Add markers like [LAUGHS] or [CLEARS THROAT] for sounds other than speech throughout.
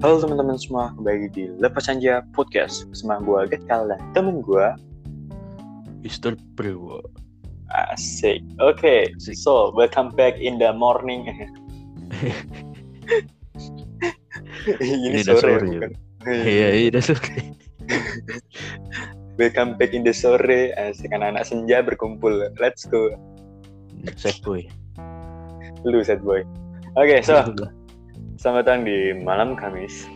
Halo teman-teman semua, kembali di Lepas Anja Podcast bersama gue Gekal dan temen gue Mister Brewo. Asik. Oke, Asik. so welcome back in the morning. [LAUGHS] Ini, Ini sore, sore, bukan? Iya, iya udah sore. [LAUGHS] Welcome back in the sore. Asik anak-anak senja berkumpul. Let's go. Set boy. Lu set boy. Oke, so Udah. Selamat datang di malam Kamis.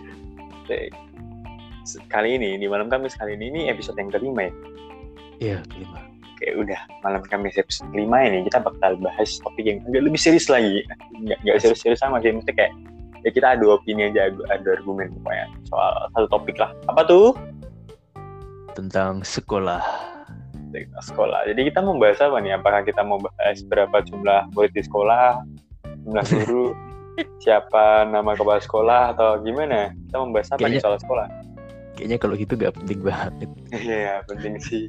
Kali ini, di malam Kamis kali ini, ini episode yang kelima ya. Iya, kelima. Oke, udah malam Kamis episode kelima ini kita bakal bahas topik yang agak lebih serius lagi. Nggak, nggak serius-serius sama sih, mesti kayak ya kita adu opini aja, adu argumen pokoknya soal satu topik lah. Apa tuh? Tentang sekolah. Tentang Sekolah. Jadi kita mau bahas apa nih? Apakah kita mau bahas berapa jumlah murid di sekolah, jumlah guru, siapa nama kepala sekolah atau gimana? Kita mau bahas apa nih Kayaknya- soal sekolah? Kayaknya kalau gitu gak penting banget. Iya, penting sih.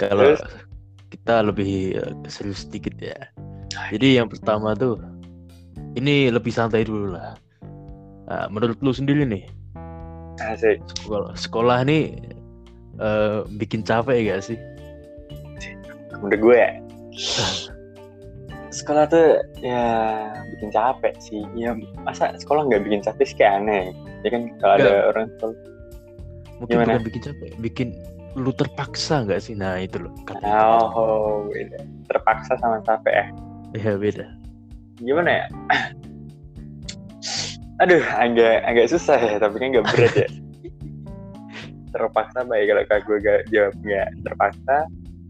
Kalau kita lebih eh, serius sedikit ya. Jadi yang pertama tuh, ini lebih santai dulu lah. Nah, menurut lu sendiri nih, Asik. sekolah, sekolah nih eh, bikin capek gak sih? Menurut gue ya, sekolah tuh ya bikin capek sih. Ya masa sekolah nggak bikin capek sih kayak aneh. Ya kan kalau ada Nggak. orang sekolah. Mungkin Gimana? bukan bikin capek, bikin lu terpaksa gak sih? Nah itu loh. kata. Oh, beda. Terpaksa sama capek ya. Iya beda. Gimana ya? Aduh, agak agak susah ya, tapi kan nggak berat ya. [LAUGHS] terpaksa baik kalau gue gak jawab nggak terpaksa,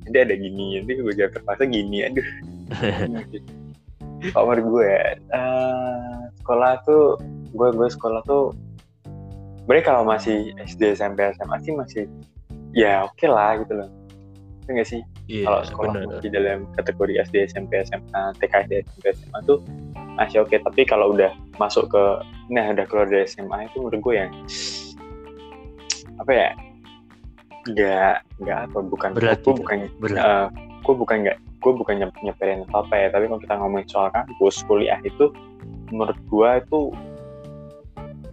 nanti ada gini, nanti gue jawab terpaksa gini, aduh. [LAUGHS] Menurut gue ya, eh, sekolah tuh, gue gue sekolah tuh, sebenarnya kalau masih SD, SMP, SMA sih masih, ya oke lah gitu loh. Itu nggak sih? Iya, kalau sekolah bener. masih dalam kategori SD, SMP, SMA, TK, SD, SMP, SMA tuh masih oke. Tapi kalau udah masuk ke, nah udah keluar dari SMA itu menurut gue yang apa ya? Nggak, nggak apa, bukan, Berat gue gitu. bukan, Berat. eh, gue bukan nggak, gue bukan nyep nyeperin apa apa ya. Tapi kalau kita ngomongin soal kampus, kuliah itu, menurut gue itu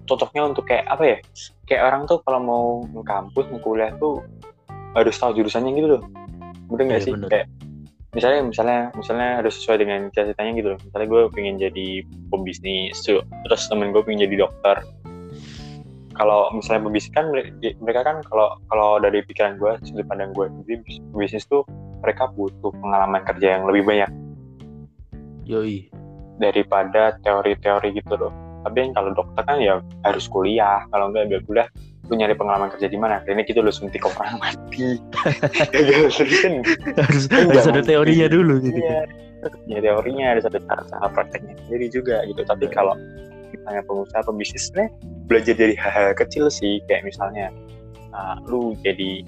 cocoknya untuk kayak apa ya? Kayak orang tuh kalau mau kampus, mau kuliah tuh harus tahu jurusannya gitu loh. Bener nggak Iya, sih? bener. Kayak misalnya misalnya misalnya harus sesuai dengan cita-citanya gitu loh. Misalnya gue pengen jadi pembisnis, tuh. terus temen gue pengen jadi dokter. Kalau misalnya pembisnis kan mere- mereka kan kalau kalau dari pikiran gue, sudut pandang gue, jadi pembisnis tuh mereka butuh pengalaman kerja yang lebih banyak Yoi. daripada teori-teori gitu loh. Tapi yang kalau dokter kan ya harus kuliah, kalau enggak biar kuliah lu nyari pengalaman kerja di mana? Klinik itu lu suntik orang mati. [LAUGHS] Serius kan harus Enggak, harus ada teorinya dulu gitu. Iya, ya teorinya harus ada cara-cara prakteknya sendiri juga gitu. Tapi Iya. kalau misalnya pengusaha pembisnis belajar dari hal-hal kecil sih, kayak misalnya uh, lu jadi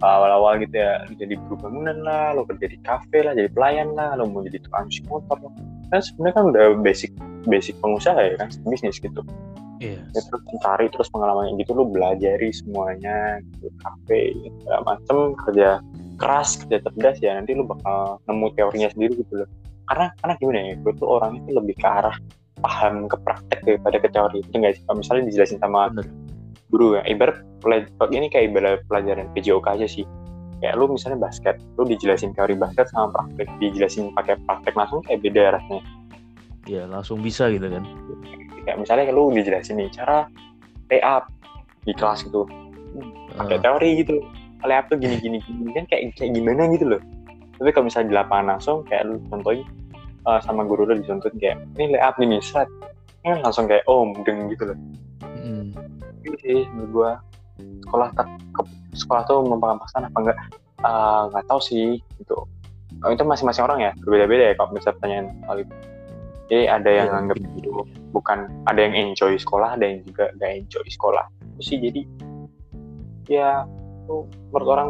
awal-awal gitu ya, lu jadi guru bangunan lah, lu kerja di kafe lah, jadi pelayan lah, lu mau jadi tukang cuci motor lah. Kan sebenarnya kan udah basic basic pengusaha ya kan, bisnis gitu. Iya. Ya, terus cari terus pengalaman yang gitu lu belajari semuanya gitu kafe segala macem kerja keras kerja cerdas ya nanti lu bakal nemu teorinya sendiri gitu loh karena karena gimana ya gue tuh orangnya tuh lebih ke arah paham ke praktek daripada ke teori itu nggak sih kalau misalnya dijelasin sama Bener. Guru ya ibarat ini kayak ibarat pelajaran PJOK aja sih. Kayak lu misalnya basket lu dijelasin teori basket sama praktek dijelasin pakai praktek langsung kayak beda rasanya. Iya, langsung bisa gitu kan. kayak misalnya lu dijelasin nih cara lay up di kelas gitu. Pakai Ah, teori gitu lay up tuh gini gini gini kan kayak kayak gimana gitu loh. Tapi kalau misalnya di lapangan langsung kayak lu contohin uh, sama guru lu dicontohin kayak ini lay up nih nih set. Kan langsung kayak oh mudeng gitu loh sih menurut gua sekolah tak ke- sekolah tuh memperkenalkan apa enggak? Uh, nggak tahu sih gitu. Oh, itu masing-masing orang ya? Berbeda-beda ya kalau misalnya pertanyaan soal itu. Jadi ada yang iya, anggap itu gitu. bukan ada yang enjoy sekolah ada yang juga gak enjoy sekolah. Itu sih jadi ya itu menurut orang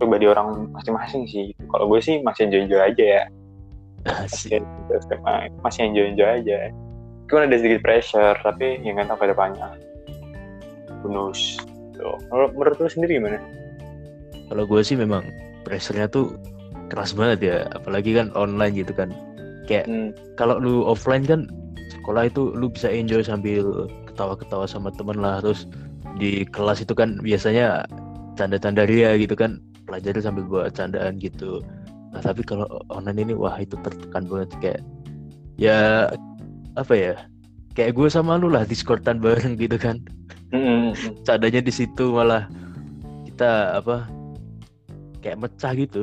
pribadi orang masing-masing sih kalau gue sih masih enjoy enjoy aja ya. Masih enjoy enjoy aja. Cuma ada sedikit pressure tapi yang nggak tahu ke depannya bonus. Menurut, menurut lu sendiri gimana? Kalau gue sih memang pressure-nya tuh keras banget ya, apalagi kan online gitu kan. Kayak hmm. kalau lu offline kan sekolah itu lu bisa enjoy sambil ketawa-ketawa sama temen lah. Terus di kelas itu kan biasanya canda-canda ria gitu kan pelajari sambil buat candaan gitu. Nah tapi kalau online ini wah itu tertekan banget. Kayak ya apa ya kayak gue sama lu lah discordan bareng gitu kan Mm-mm. candanya di situ malah kita apa kayak mecah gitu.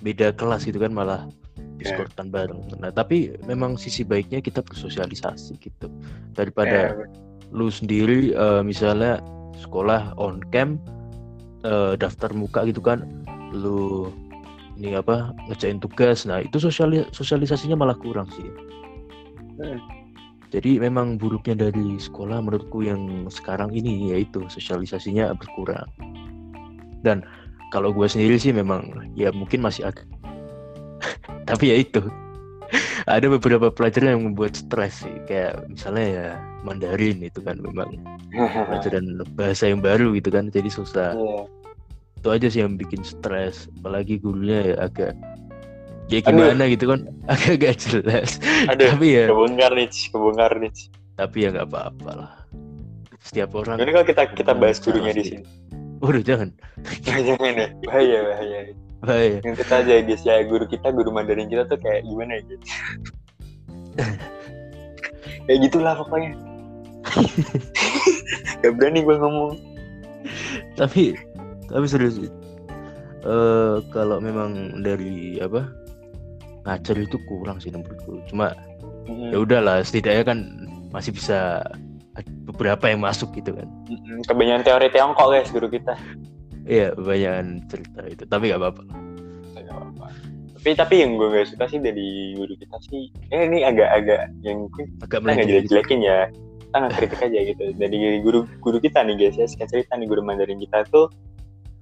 Beda kelas gitu kan malah discordan bareng. Nah tapi memang sisi baiknya kita bersosialisasi gitu. Daripada Ya, lu sendiri eh, misalnya sekolah on cam eh, daftar muka gitu kan lu ini apa ngejain tugas. Nah itu sosiali- sosialisasinya malah kurang sih. Hmm. Jadi memang buruknya dari sekolah menurutku yang sekarang ini yaitu sosialisasinya berkurang. Dan kalau gue sendiri sih memang ya mungkin masih agak [LAUGHS] tapi ya itu. [LAUGHS] Ada beberapa pelajaran yang membuat stres sih. Kayak misalnya ya Mandarin itu kan memang [LAUGHS] pelajaran bahasa yang baru gitu kan. Jadi susah. Iya. itu aja sih yang bikin stres. Apalagi gurunya ya agak ya Aduh. gimana gitu kan [LAUGHS] agak gak jelas Aduh, tapi ya kebongkar nih, kebongkar nih. tapi ya nggak apa-apa lah setiap orang Ini kalau kita kita bahas gurunya di sini. Waduh [LAUGHS] jangan Jangan ya, bahaya bahaya. bahaya Yang kita aja guys ya guru kita guru Mandarin kita tuh kayak gimana ya guys? [LAUGHS] kayak gitulah pokoknya. Gak berani gue ngomong. tapi tapi serius. Eh, kalau memang dari apa ngajar itu kurang sih menurutku cuma Mm-mm. ya udahlah setidaknya kan masih bisa beberapa yang masuk gitu kan. Kebanyakan teori Tiongkok guys guru kita. iya banyak cerita itu tapi nggak apa-apa. Tapi tapi yang gue gak suka sih dari guru kita sih, eh ini agak-agak yang agak kita nggak gitu. jelek-jelekin ya kita nggak [LAUGHS] kritik aja gitu dari guru guru kita nih guys ya cerita nih guru Mandarin kita tuh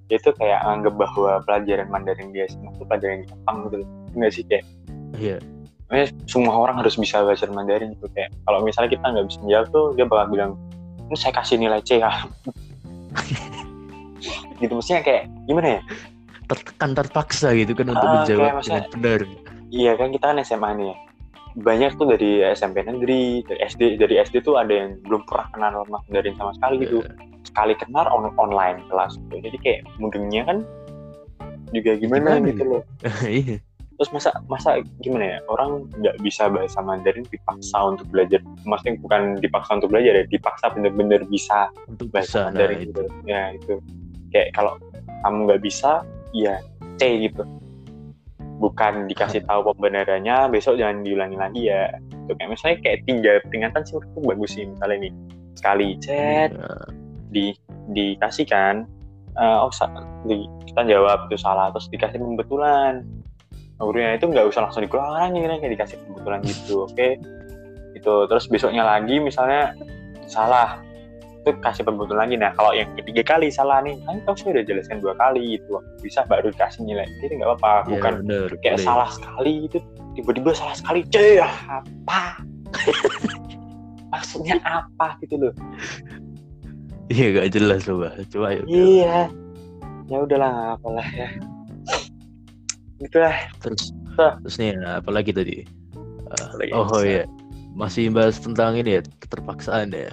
dia tuh kayak anggap bahwa pelajaran Mandarin dia SMA tuh pelajaran Jepang gitu. Loh nggak sih kayak iya. Eh, semua orang harus bisa bahasa Mandarin gitu kayak kalau misalnya kita nggak bisa jawab tuh dia bakal bilang ini saya kasih nilai C ya. [LAUGHS] Gitu maksudnya kayak gimana ya? Tertekan terpaksa gitu kan untuk Ah, menjawab maksudnya- dengan benar. Iya kan kita kan SMA nih ya. Banyak tuh dari SMP negeri dari SD dari SD tuh ada yang belum pernah kenal Mandarin sama sekali gitu. Iya. Sekali kenal on online kelas gitu. jadi kayak mudengnya kan juga gimana, Gimana gitu gitu? loh. [LAUGHS] Iya. Terus masa masa gimana ya? Orang nggak bisa bahasa Mandarin dipaksa untuk belajar. Maksudnya bukan dipaksa untuk belajar ya dipaksa bener-bener bisa untuk bahasa bisa nah, Mandarin itu. Gitu ya itu. Kayak kalau kamu nggak bisa ya C gitu. Bukan dikasih [LAUGHS] tahu pembenarannya besok jangan diulangi lagi ya. Itu kayak misalnya kayak tiga peringatan sih menurutku bagus sih misalnya nih. Sekali chat Iya. Di dikasih kan eh, oh di, kita jawab itu salah terus dikasih pembetulan. Gurunya itu nggak usah langsung dikeluarin ya kayak dikasih pembetulan gitu oke? Itu terus besoknya lagi misalnya salah itu kasih pembetulan lagi. Nah kalau yang ketiga kali salah nih kan kamu sudah udah jelaskan dua kali gitu bisa baru dikasih nilai. Jadi nggak apa-apa Iya, bukan bener, kayak boleh. salah sekali itu tiba-tiba salah sekali C apa? [LAUGHS] Maksudnya apa gitu loh iya gak jelas loh bah coba udah. Iya. Ya udahlah, apalah ya. Itulah. terus Hah. terus nih nah, apalagi tadi Apalagi oh bisa. iya masih bahas tentang ini ya keterpaksaan ya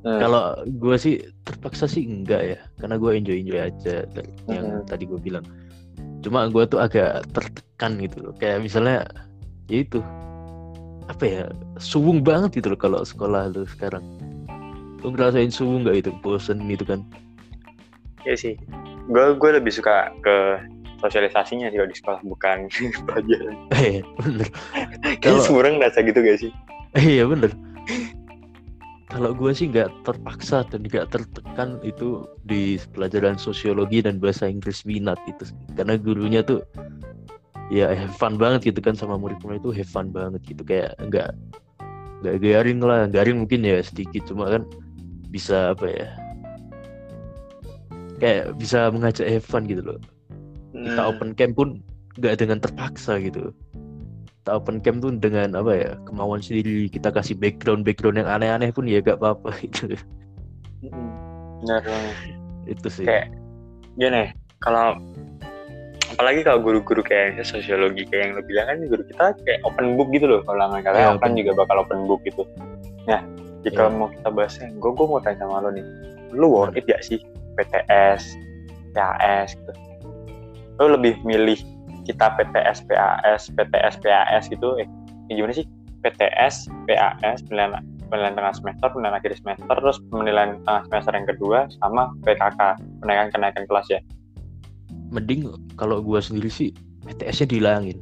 Hmm. kalau gue sih terpaksa sih enggak ya karena gue enjoy enjoy aja yang Mhm. tadi gue bilang cuma gue tuh agak tertekan gitu loh kayak misalnya ya itu apa ya suwung banget gitu loh kalau sekolah lu sekarang lu ngerasain suwung nggak itu? Bosen gitu kan? Iya sih. Gue gue lebih suka ke sosialisasinya sih kalau di sekolah bukan [LAUGHS] pelajaran. eh bener. Kayaknya Kalau- semua orang ngerasa gitu gak sih? iya bener. Kalau gue sih nggak terpaksa dan nggak tertekan itu di pelajaran sosiologi dan bahasa Inggris minat itu karena gurunya tuh ya have fun banget gitu kan sama murid-murid itu have fun banget gitu. Kayak nggak nggak garing lah. Garing mungkin ya sedikit cuma kan bisa apa ya? Kayak bisa mengajak fun gitu loh. Kita Hmm. open camp pun nggak dengan terpaksa gitu. Kita open camp tuh dengan apa ya kemauan sendiri. Kita kasih background background yang aneh-aneh pun ya gak apa-apa [LAUGHS] gitu. Benar. Itu sih. Kayak gini, kalau apalagi kalau guru-guru kayak sosiologi kayak yang lo bilang kan guru kita kayak open book gitu loh. Kalau katanya Iya, open open juga bakal open book gitu. Nah jika Iya. mau kita bahasnya gue gue mau tanya sama lo nih lu worth it gak sih PTS PAS gitu lo lebih milih kita PTS PAS PTS PAS gitu eh ya gimana sih PTS PAS penilaian penilaian tengah semester penilaian akhir semester terus penilaian tengah semester yang kedua sama PKK penaikan kenaikan kelas ya Mending kalau gua sendiri sih PTS-nya dihilangin.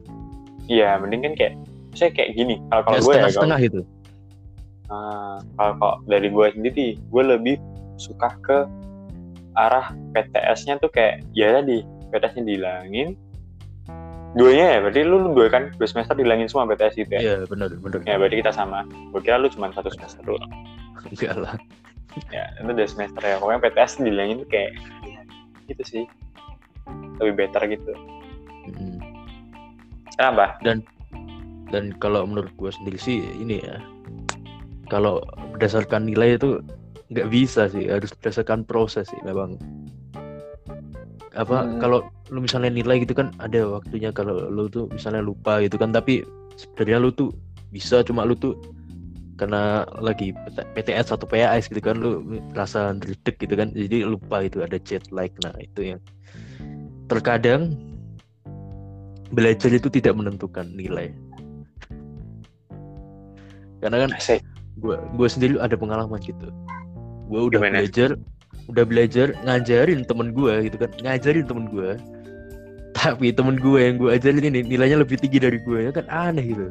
iya mending kan kayak saya kayak gini kalau kalau gue ya setengah-setengah gitu. Nah, kalau kalau dari gue sendiri, gue lebih suka ke arah PTS-nya tuh kayak ya tadi PTS-nya dihilangin. Duanya ya, berarti lu, lu dua kan dua semester dihilangin semua PTS gitu ya? Iya, benar benar. Ya berarti kita sama. Gue kira lu cuma satu semester dulu. Enggak lah. Ya itu dua semester ya. Pokoknya PTS dihilangin tuh kayak ya, gitu sih. Lebih better gitu. Mm. Kenapa? Dan kalau menurut gua sendiri sih ini ya. Kalau berdasarkan nilai itu nggak bisa sih, harus berdasarkan proses sih memang. Apa Hmm. kalau lu misalnya nilai gitu kan ada waktunya kalau lu tuh misalnya lupa gitu kan tapi sebenarnya lu tuh bisa cuma lu tuh karena lagi PT- PTS atau PAS gitu kan lu rasa ngedek gitu kan jadi lupa itu ada jet lag nah itu yang terkadang belajar itu tidak menentukan nilai karena kan Asik. Gua gua sendiri ada pengalaman gitu gua udah Gimana? belajar udah belajar ngajarin temen gua gitu kan ngajarin temen gua tapi temen gua yang gua ajarin ini nilainya lebih tinggi dari gua ya kan aneh gitu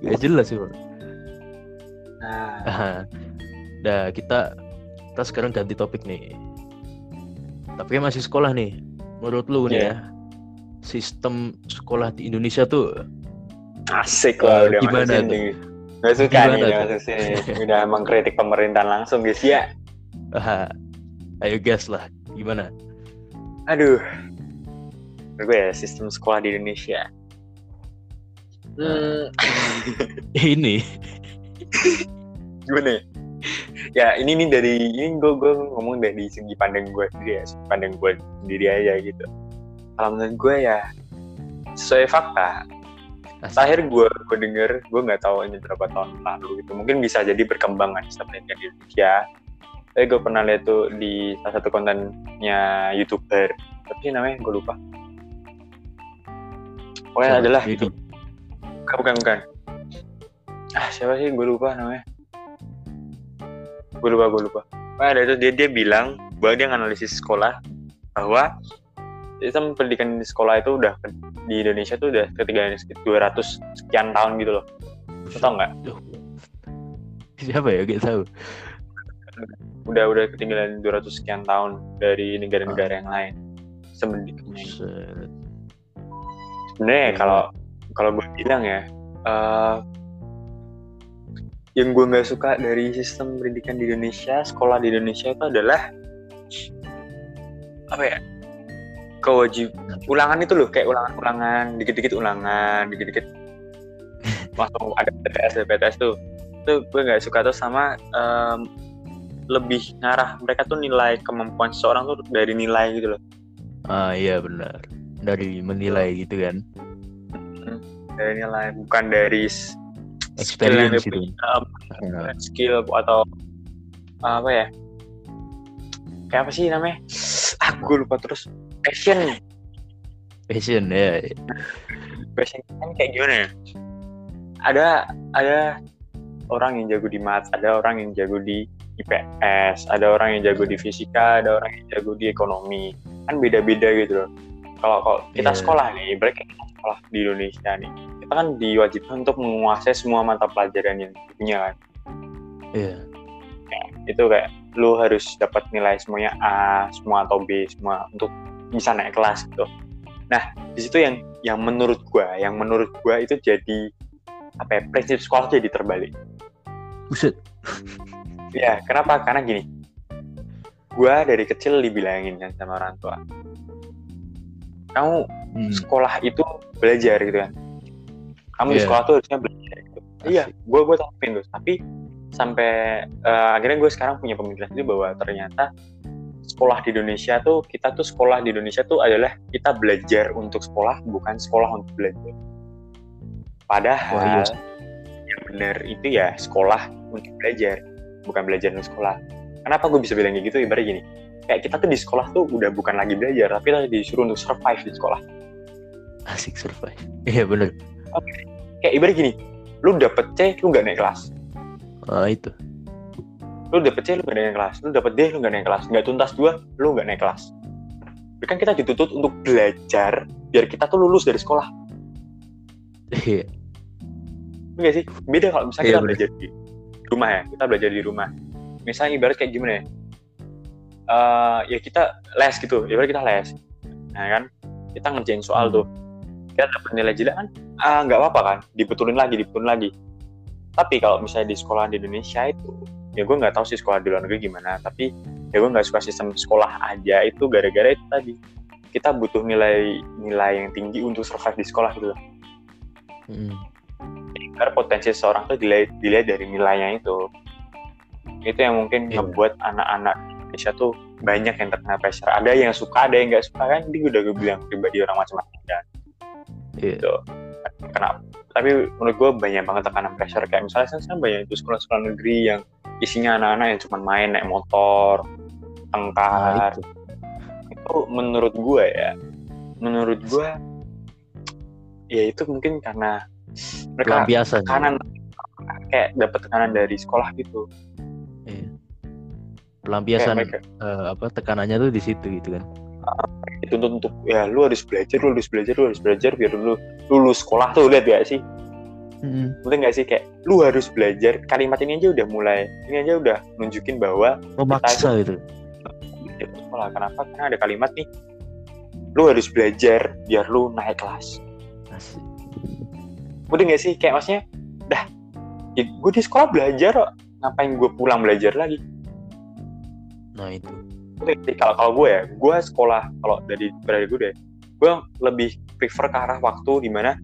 gak jelas sih Bang. Nah. Nah, kita kita sekarang ganti topik nih. Tapi kan masih sekolah nih. Menurut lu nih Iya. ya, sistem sekolah di Indonesia tuh asik lah udah gimana tuh? Gak suka Gimana nih tuh? masuk sini. [LAUGHS] Udah emang kritik pemerintahan langsung guys ya. ayo gas lah. Gimana? Aduh. Gue ya sistem sekolah di Indonesia. Hmm, [LAUGHS] Ini gimana ya? Ya ini nih dari ini gue gue ngomong dari segi pandang gue sendiri ya, pandang gue sendiri aja gitu. Kalau menurut gue ya sesuai fakta. Terakhir gue gue denger, gue nggak tahu ini berapa tahun lalu gitu. Mungkin bisa jadi berkembangan pendidikan di Indonesia. Tapi gue pernah lihat tuh di salah satu kontennya youtuber. Tapi namanya gue lupa. Pokoknya Siapa? adalah Ini. itu. Bukan, bukan, bukan. Ah, siapa sih? Gue lupa namanya. Gue lupa, gue lupa. Pokoknya ada itu dia dia bilang bahwa dia nganalisis sekolah bahwa sistem pendidikan di sekolah itu udah di Indonesia tuh udah ketinggalan sekitar 200 sekian tahun gitu loh. Lo tau nggak? [LAUGHS] Siapa ya? Gak tahu. Udah udah ketinggalan 200 sekian tahun dari negara-negara yang lain. Sebenarnya sebenarnya Iya. kalau kalau gue bilang ya eh, yang gue nggak suka dari sistem pendidikan di Indonesia sekolah di Indonesia itu adalah apa ya kewajib ulangan itu loh kayak ulangan-ulangan dikit-dikit ulangan dikit-dikit. [LAUGHS] Langsung ada PTS PTS tuh. Itu gue nggak suka tuh sama em, lebih ngarah mereka tuh nilai kemampuan seseorang tuh dari nilai gitu loh. Ah iya benar. Dari menilai gitu kan. dari nilai bukan dari skill gitu. punya, Nah, skill atau apa ya? Kayak apa sih namanya? Ah gue lupa terus passion passion ya. passion kan kayak gimana ya ada ada orang yang jago di math ada orang yang jago di IPS ada orang yang jago di fisika ada orang yang jago di ekonomi kan beda-beda gitu loh kalau kalau kita Iya. sekolah nih berarti kita sekolah di Indonesia nih kita kan diwajibkan untuk menguasai semua mata pelajaran yang punya kan Iya. itu kayak lu harus dapat nilai semuanya A semua atau B semua untuk bisa naik kelas gitu. Nah di situ yang yang menurut gua yang menurut gua itu jadi apa ya prinsip sekolah jadi terbalik. Buset. ya kenapa? Karena gini. Gua dari kecil dibilangin kan sama orang tua. Kamu Hmm. sekolah itu belajar gitu kan. Kamu di Iya. sekolah tuh harusnya belajar gitu. Iya. Gue gue terapin tuh. Tapi sampai eh, akhirnya gue sekarang punya pemikiran itu bahwa ternyata sekolah di Indonesia tuh kita tuh sekolah di Indonesia tuh adalah kita belajar untuk sekolah bukan sekolah untuk belajar. Padahal iya. yang benar-benar itu ya sekolah untuk belajar bukan belajar untuk sekolah. Kenapa gue bisa bilang kayak gitu? Ibarat gini kayak kita tuh di sekolah tuh udah bukan lagi belajar tapi kita disuruh untuk survive di sekolah. Asik survive. Iya bener. Kayak ibarat gini lu dapet C lu gak naik kelas. Ah itu lu dapet C lu gak naik kelas. Lu dapet D lu gak naik kelas. Nggak tuntas dua lu gak naik kelas. Tapi kan kita dituntut untuk belajar biar kita tuh lulus dari sekolah. Iya. Enggak sih? Beda kalau misalnya Iya, kita bener. belajar di rumah ya. Kita belajar di rumah. Misalnya ibarat kayak gimana ya? Eh, ya kita les gitu. Ibarat kita les. Nah kan? Kita ngerjain soal Hmm. tuh. Kita dapat nilai jelek kan? Ah nggak apa-apa kan? Dibetulin lagi dibetulin lagi. Tapi kalau misalnya di sekolah di Indonesia itu ya gue nggak tahu sih sekolah di luar negeri gimana tapi ya gue nggak suka sistem sekolah aja itu gara-gara itu tadi. Kita butuh nilai nilai yang tinggi untuk survive di sekolah gitu loh. Mm. karena potensi seorang tuh dilihat, dilihat dari nilainya itu. Itu yang mungkin Iya. ngebuat anak-anak Indonesia tuh banyak yang terkena pressure. Ada yang suka ada yang nggak suka kan? Ini udah gue bilang pribadi orang macam-macam kan. Iya. gitu. Kenapa tapi menurut gue banyak banget tekanan pressure. Kayak misalnya saya banyak itu sekolah-sekolah negeri yang isinya anak-anak yang cuma main naik motor Nah, tengkar itu. itu menurut gue ya menurut gue ya itu mungkin karena mereka Pelampiasan. tekanan kayak dapat tekanan dari sekolah gitu Iya. Pelampiasan mereka eh, apa tekanannya tuh di situ gitu kan. dituntut untuk ya lu harus belajar lu harus belajar lu harus belajar biar lu lulus sekolah tuh lihat gak sih Mm. Ngerti gak sih kayak lu harus belajar kalimat ini aja udah mulai ini aja udah nunjukin bahwa Memaksa gitu. ya, sekolah kenapa karena ada kalimat nih lu harus belajar biar lu naik kelas Asik. Gak sih kayak maksudnya dah ya, gue di sekolah belajar kok ngapain gue pulang belajar lagi Nah itu. Nggak kalau kalau gue ya gue sekolah kalau dari dari gue deh gue lebih prefer ke arah waktu di mana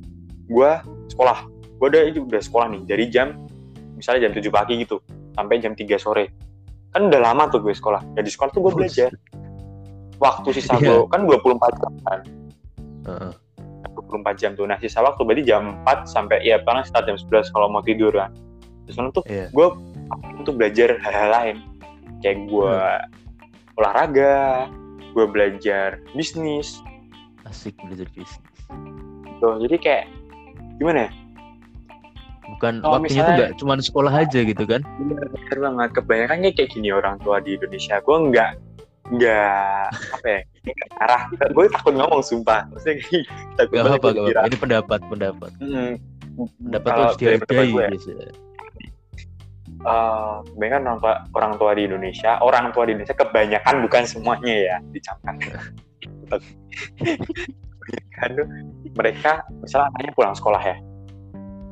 gue sekolah gue udah itu udah sekolah nih dari jam misalnya jam 7 pagi gitu sampai jam 3 sore. Kan udah lama tuh gue sekolah dan di sekolah tuh gue belajar. Waktu sisa Iya. gue kan 24 jam kan. Heeh. 24 jam tuh. Nah sisa waktu berarti jam 4 sampai ya paling start jam 11 kalau mau tidur kan. Terus kan tuh Iya. gue untuk belajar hal-hal lain. Kayak gue olahraga gue belajar bisnis. Asik belajar bisnis. gitu jadi kayak gimana ya Bukan Kalau waktunya tuh misalnya- nggak cuma sekolah aja gitu kan. bener banget. Kebanyakan kayak gini orang tua di Indonesia. Gue nggak nggak apa ya arah. Gue takut ngomong sumpah. Maksudnya takut Gak gue gak apa. Ini pendapat, pendapat. Hmm, Pendapat tuh kalau harus dihargai ya, biasa. eh, kebanyakan orang tua orang tua di Indonesia orang tua di Indonesia kebanyakan bukan semuanya ya dicampkan [LAUGHS] kebanyakan tuh mereka misalnya anaknya pulang sekolah ya.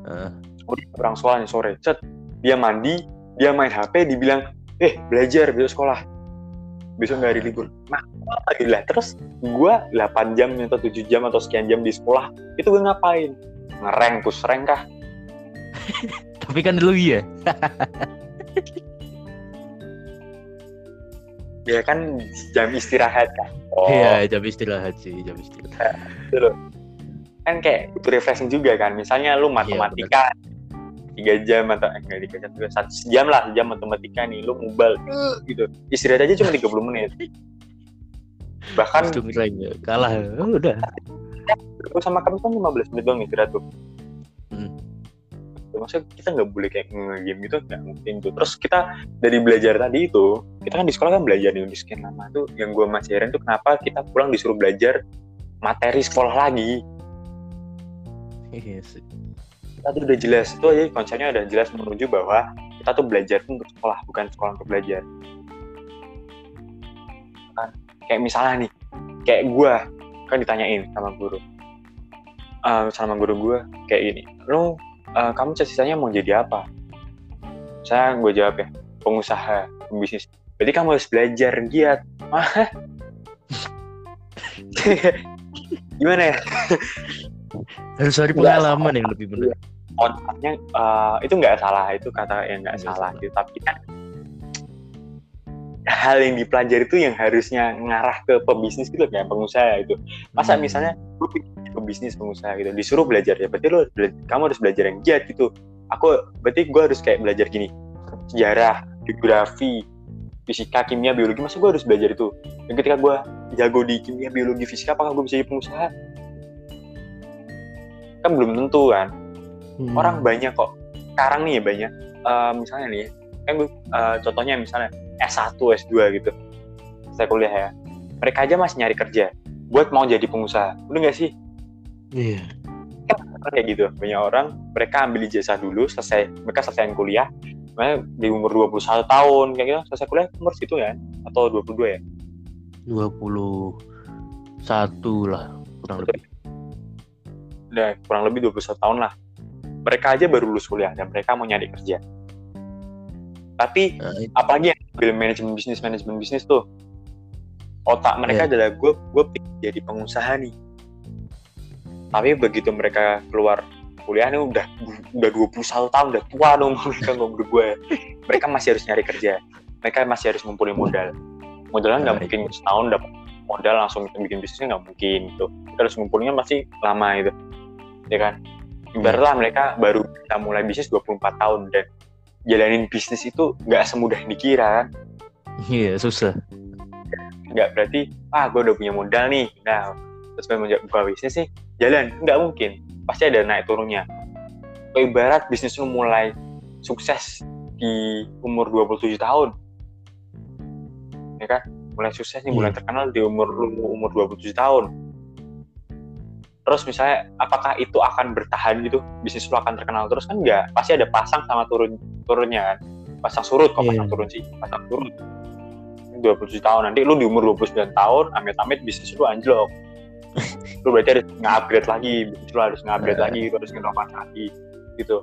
Heeh. Udah pulang sekolah nih sore. Cet dia mandi dia main HP dibilang eh belajar besok sekolah. Besok nggak hari libur. Nah lagi lah terus gua 8 jam atau 7 jam atau sekian jam di sekolah itu gue ngapain? Ngereng push rank kah? [LAUGHS] Tapi kan dulu iya. [LAUGHS] ya kan jam istirahat kan? Oh. Iya, jam istirahat sih, jam istirahat. loh. kan kayak itu refreshing juga kan? Misalnya lu matematika tiga jam atau eh, enggak tiga jam juga satu jam lah jam matematika nih lu mubal eh, [LAUGHS] gitu istirahat aja cuma 30 menit bahkan ngereng ya. Kalah. Oh, udah. gue sama kami kan 15 menit doang istirahat tuh Hmm. maksudnya kita nggak boleh kayak nge-game gitu nggak mungkin tuh terus kita dari belajar tadi itu kita kan di sekolah kan belajar nih di sekian lama tuh yang gue masih heran tuh kenapa kita pulang disuruh belajar materi sekolah lagi Iya sih. Kita tuh udah jelas. Itu aja konsepnya udah jelas menuju bahwa kita tuh belajar tuh untuk sekolah bukan sekolah untuk belajar. Kan kayak misalnya nih kayak gue kan ditanyain sama guru. Eh, sama guru gue kayak gini lu eh, kamu cita-citanya mau jadi apa? Saya gue jawab ya pengusaha pembisnis. Berarti kamu harus belajar giat. Hah? [LAUGHS] gimana ya? Harus cari pengalaman yang lebih benar. Konsepnya eh, itu nggak salah itu kata yang nggak salah gitu. Tapi kan hal yang dipelajari itu yang harusnya ngarah ke pebisnis gitu kayak pengusaha itu masa Hmm. misalnya lu pebisnis pengusaha gitu disuruh belajar ya berarti lu kamu harus belajar yang giat gitu. Aku berarti gue harus kayak belajar gini sejarah geografi fisika kimia biologi masa gue harus belajar itu? Dan ketika gue jago di kimia biologi fisika apakah gue bisa jadi pengusaha? Kan belum tentu kan Hmm. orang banyak kok. Sekarang nih ya banyak. Eh, misalnya nih kan eh, contohnya misalnya S1 S2 gitu. Saya kuliah ya. Mereka aja masih nyari kerja buat mau jadi pengusaha. Udah nggak sih? Iya. kan kayak gitu. Banyak orang mereka ambil ijazah dulu selesai mereka selesai kuliah. Di umur 21 tahun kayak gitu. Selesai kuliah umur situ ya atau 22 ya? 21 lah kurang lebih. udah kurang lebih 21 tahun lah mereka aja baru lulus kuliah dan mereka mau nyari kerja. Tapi Nah, itu- apalagi yang ambil manajemen bisnis manajemen bisnis tuh otak mereka Iya. adalah gue gue pengen jadi pengusaha nih. Tapi begitu mereka keluar kuliah nih udah udah 21 tahun udah tua dong [LAUGHS] mereka ngobrol gue mereka masih harus nyari kerja. Mereka masih harus ngumpulin modal. Modalnya nggak Nah, mungkin setahun dapat modal langsung bikin bisnisnya nggak mungkin gitu. Kita harus ngumpulinnya pasti lama itu ya kan ibaratlah mereka baru bisa mulai bisnis 24 tahun dan jalanin bisnis itu nggak semudah yang dikira. Kan Iya, susah. nggak berarti ah gue udah punya modal nih nah terus pengen menja- buka bisnis sih jalan. Nggak mungkin. Pasti ada naik turunnya. Ibarat bisnis lu mulai sukses di umur 27 tahun. Ya kan? Mulai sukses nih mulai Iya. terkenal di umur lu umur 27 tahun terus misalnya apakah itu akan bertahan gitu? Bisnis lu akan terkenal terus kan? Enggak pasti ada pasang sama turun turunnya kan? Pasang surut kok pasang Iya. turun sih? Pasang surut 27 tahun. Nanti lu di umur 29 tahun amit-amit bisnis lu anjlok. [LAUGHS] Lu berarti harus nge-upgrade lagi. Bisnis lu harus nge-upgrade Iya. lagi lu harus nge lagi gitu.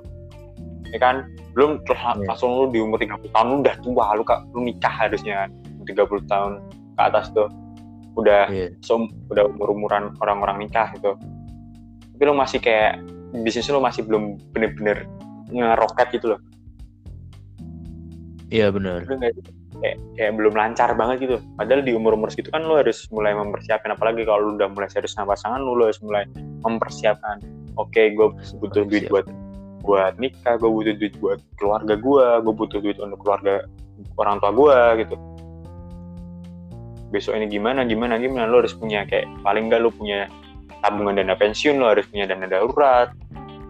Ya kan? Belum terus Iya. langsung lu di umur 30 tahun lu udah tua lu kak lu nikah harusnya kan? 30 tahun ke atas tuh. Udah Iya. so, udah umur umuran orang-orang nikah gitu tapi lu masih kayak bisnis lu masih belum bener-bener ngeroket gitu loh. Iya benar. Kayak, kayak belum lancar banget gitu. Padahal di umur umur segitu kan lu harus mulai mempersiapkan apalagi kalau lu udah mulai serius sama pasangan lu, lu harus mulai mempersiapkan. Oke gue butuh duit buat buat nikah gue butuh duit buat keluarga gue gue butuh duit untuk keluarga orang tua gue gitu. Besok ini gimana gimana gimana? Lo harus punya kayak paling nggak lo punya tabungan dana pensiun lo harus punya dana darurat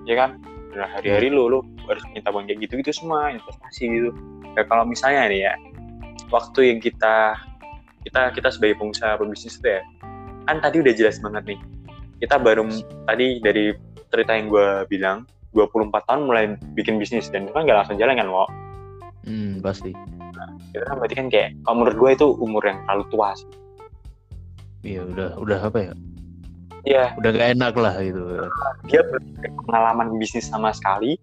ya kan? Dan hari-hari lo lo harus punya tabungan kayak gitu gitu semua investasi gitu. Ya kalau misalnya nih ya waktu yang kita kita kita sebagai pengusaha pebisnis itu ya kan tadi udah jelas banget nih. Kita baru tadi dari cerita yang gue bilang 24 tahun mulai bikin bisnis dan itu kan gak langsung jalan kan Wo Hmm, pasti. itu kan berarti kan kayak kalau menurut gue itu umur yang terlalu tua sih. Iya, udah udah apa ya? Iya, Udah gak enak lah gitu. dia pengalaman bisnis sama sekali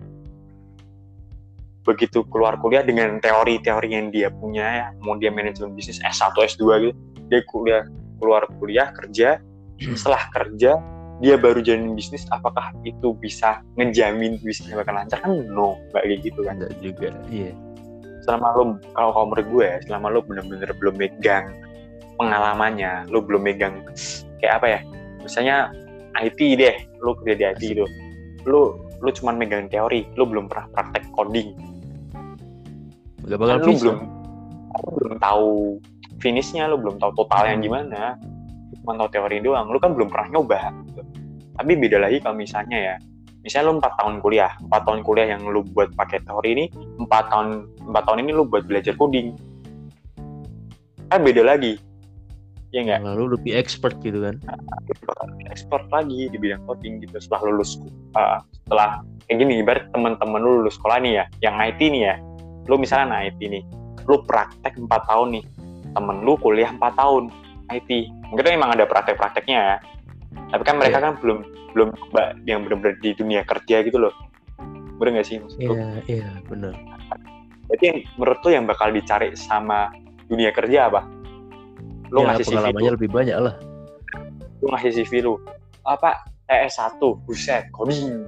begitu keluar kuliah dengan teori-teori yang dia punya ya mau dia manajemen bisnis S1 S2 gitu dia kuliah keluar kuliah kerja setelah kerja dia baru jalanin bisnis apakah itu bisa ngejamin bisnisnya bakal lancar kan no nggak kayak gitu kan Enggak juga. Iya. selama lo kalau menurut gue ya, selama lo bener-bener belum megang pengalamannya lo belum megang kayak apa ya misalnya IT deh lo kerja di IT gitu. Lo lo cuman megang teori lo belum pernah praktek coding. Gak bakal kan bisa. belum lo belum tahu finishnya lo belum tahu totalnya gimana. Cuma tahu teori doang lo kan belum pernah nyoba. Gitu. tapi beda lagi kalau misalnya ya misalnya lo empat tahun kuliah empat tahun kuliah yang lo buat pakai teori ini empat tahun empat tahun ini lo buat belajar coding. Kan beda lagi ya nggak Lalu lebih expert gitu kan. expert lagi di bidang coding gitu setelah lulus uh, setelah kayak gini ibarat teman-teman lu lulus sekolah nih ya yang IT nih ya lu misalnya anak IT nih lu praktek 4 tahun nih temen lu kuliah 4 tahun IT mungkin emang ada praktek-prakteknya ya tapi kan mereka kan belum belum yang benar-benar di dunia kerja gitu loh bener gak sih maksud? Iya, iya, benar. Jadi yang menurut lu yang bakal dicari sama dunia kerja apa? Lu Ya, ngasih CV pengalamannya lu, lebih banyak lah. lu ngasih CV lu. Apa? TS1, buset, coding.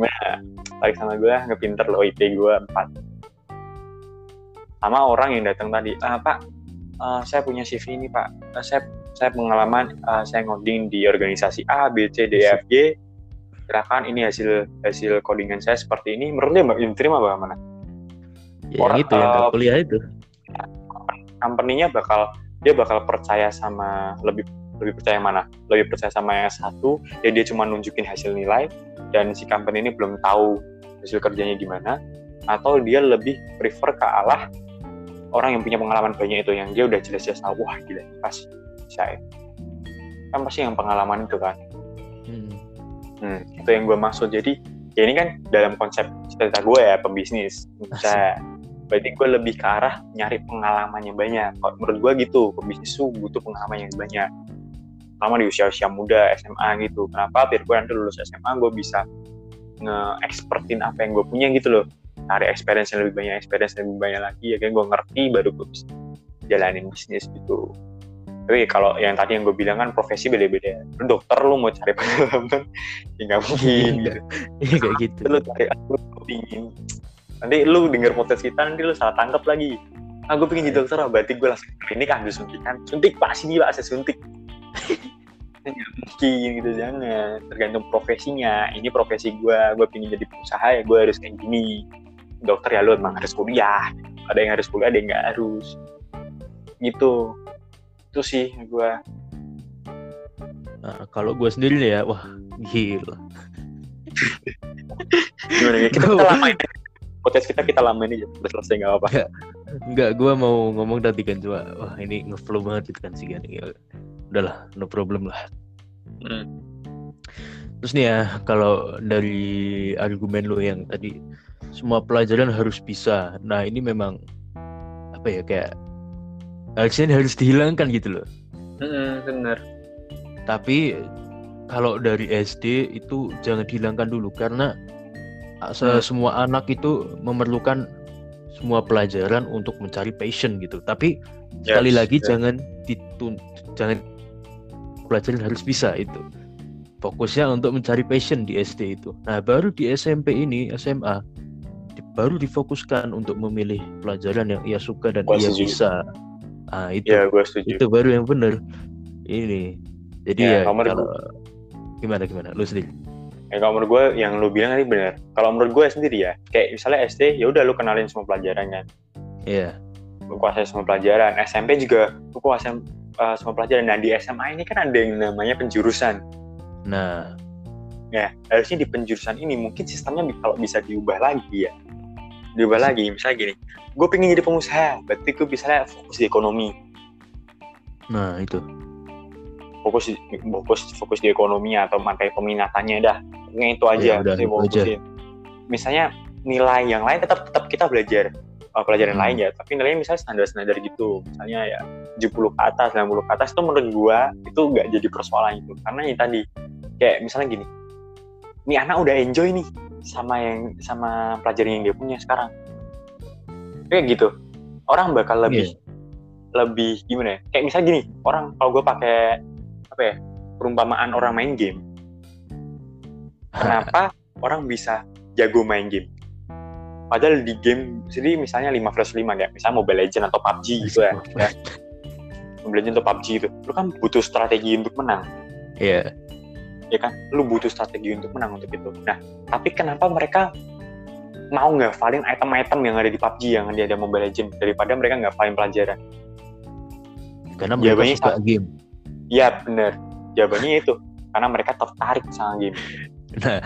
nah, tarik sama gue, ngepinter lo IP gue 4. Sama orang yang datang tadi, ah, Pak, eh, saya punya CV ini Pak, Eh, saya saya pengalaman, eh, saya ngoding di organisasi A, B, C, D, E, F, G, gerakan ini hasil hasil codingan saya seperti ini menurut dia mbak diterima bagaimana ya, yang itu yang uh, kuliah itu company-nya bakal dia bakal percaya sama lebih lebih percaya mana? Lebih percaya sama yang satu ya dia cuma nunjukin hasil nilai dan si company ini belum tahu hasil kerjanya gimana atau dia lebih prefer ke arah orang yang punya pengalaman banyak itu yang dia udah jelas-jelas tahu wah gila pas saya. Kan pasti yang pengalaman itu kan? Hmm. Hmm, itu yang gue maksud. Jadi ya ini kan dalam konsep cerita gue ya pebisnis bisa berarti gue lebih ke arah nyari pengalaman yang banyak. Kalau menurut gue gitu pebisnis tuh butuh pengalaman yang banyak. Sama di usia-usia muda SMA gitu. Kenapa? Biar gue nanti lulus SMA gue bisa nge-expertin apa yang gue punya gitu loh. Cari experience yang lebih banyak experience yang lebih banyak lagi ya kan? Gue ngerti baru gue bisa jalanin bisnis gitu. Tapi kalau yang tadi yang gue bilang kan profesi beda-beda. Lu dokter lu mau cari [LAUGHS] pengalaman ya nggak mungkin gitu. iya kayak gitu. Lu cari lu pingin nanti lu denger podcast kita nanti lu salah tangkap lagi. Ah gue pengen jadi dokter ah, berarti gue langsung ini kan suntikan. Suntik pak sini pak saya suntik. [LAUGHS] Mungkin gitu jangan. Tergantung profesinya. Ini profesi gue gue pengen jadi pengusaha ya gue harus kayak gini. Dokter ya lu emang harus kuliah. Ada yang harus kuliah ada yang nggak harus. Gitu. Itu sih gue nah, kalau gue sendiri ya wah gila. Gimana ya? Kita, [LAUGHS] kita lamain podcast kita kita lamain aja udah selesai nggak apa-apa. Enggak, gue mau ngomong tadi kan cuma wah ini ngeflow banget gitu kan sih kan udahlah no problem lah. Hmm. terus nih ya kalau dari argumen lo yang tadi semua pelajaran harus bisa. Nah ini memang apa ya kayak aksen harus dihilangkan gitu loh. Mm, bener tapi kalau dari SD itu jangan dihilangkan dulu. Karena hmm. Semua anak itu memerlukan semua pelajaran untuk mencari passion gitu. Tapi yes, sekali lagi yes. jangan ditun jangan pelajaran harus bisa itu. Fokusnya untuk mencari passion di SD itu. Nah baru di SMP ini SMA baru difokuskan untuk memilih pelajaran yang ia suka dan ia bisa. Ah itu. Ya, gue setuju. itu baru yang benar. Ini. Jadi ya, ya kalau gimana gimana? Lu sendiri ya kalau menurut gue yang lu bilang tadi benar. Kalau menurut gue sendiri ya kayak misalnya SD ya udah lu kenalin semua pelajaran kan. Iya. Yeah. lu kuasai semua pelajaran. SMP juga lu kuasai uh, semua pelajaran. Dan di SMA ini kan ada yang namanya penjurusan. Nah. Ya harusnya di penjurusan ini mungkin sistemnya kalau bisa diubah lagi ya. Diubah lagi misalnya gini. Gue pengen jadi pengusaha berarti gue bisa fokus di ekonomi. Nah itu fokus fokus fokus di ekonomi atau pakai peminatannya dah. Pokoknya itu aja ya, udah, misalnya nilai yang lain tetap tetap kita belajar uh, pelajaran hmm. lain ya. Tapi nilainya misalnya standar standar gitu. Misalnya ya 70 ke atas 90 ke atas itu menurut gua itu nggak jadi persoalan itu. Karena yang tadi kayak misalnya gini ini anak udah enjoy nih sama yang sama pelajaran yang dia punya sekarang. Kayak gitu. Orang bakal lebih yeah. lebih gimana ya? Kayak misalnya gini orang kalau gue pakai apa ya perumpamaan orang main game. Kenapa orang bisa jago main game? Padahal di game sendiri misalnya 5 versus 5 kayak misalnya Mobile Legend atau PUBG gitu ya, [LAUGHS] ya. Mobile Legend atau PUBG itu. Lu kan butuh strategi untuk menang. Iya. Yeah ya kan? Lu butuh strategi untuk menang untuk itu. Nah tapi kenapa mereka mau nggak ngafalin item-item yang ada di PUBG yang ada di Mobile Legends daripada mereka nggak ngafalin pelajaran? Karena mereka jawabannya suka game iya bener. Jawabannya itu. Karena mereka tertarik sama game. Nah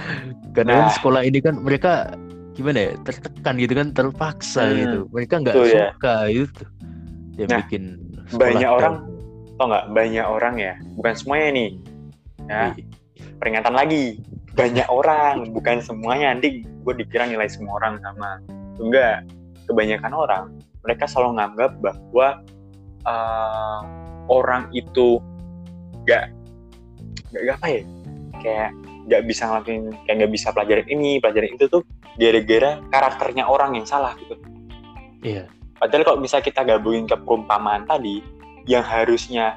karena nah, sekolah ini kan mereka gimana ya tertekan gitu kan terpaksa hmm, gitu. Mereka nggak ya. suka ya. gitu. Yang nah, bikin banyak orang tau nggak? Banyak orang ya. Bukan semuanya nih. Ya iya. peringatan lagi. Banyak orang. Bukan semuanya. Nanti gue dikira nilai semua orang sama. Enggak kebanyakan orang mereka selalu nganggap bahwa uh, orang itu gak gak apa ya kayak gak bisa ngelakuin kayak gak bisa pelajaran ini pelajaran itu tuh gara-gara karakternya orang yang salah gitu. Iya. Padahal kalau bisa kita gabungin ke perumpamaan tadi yang harusnya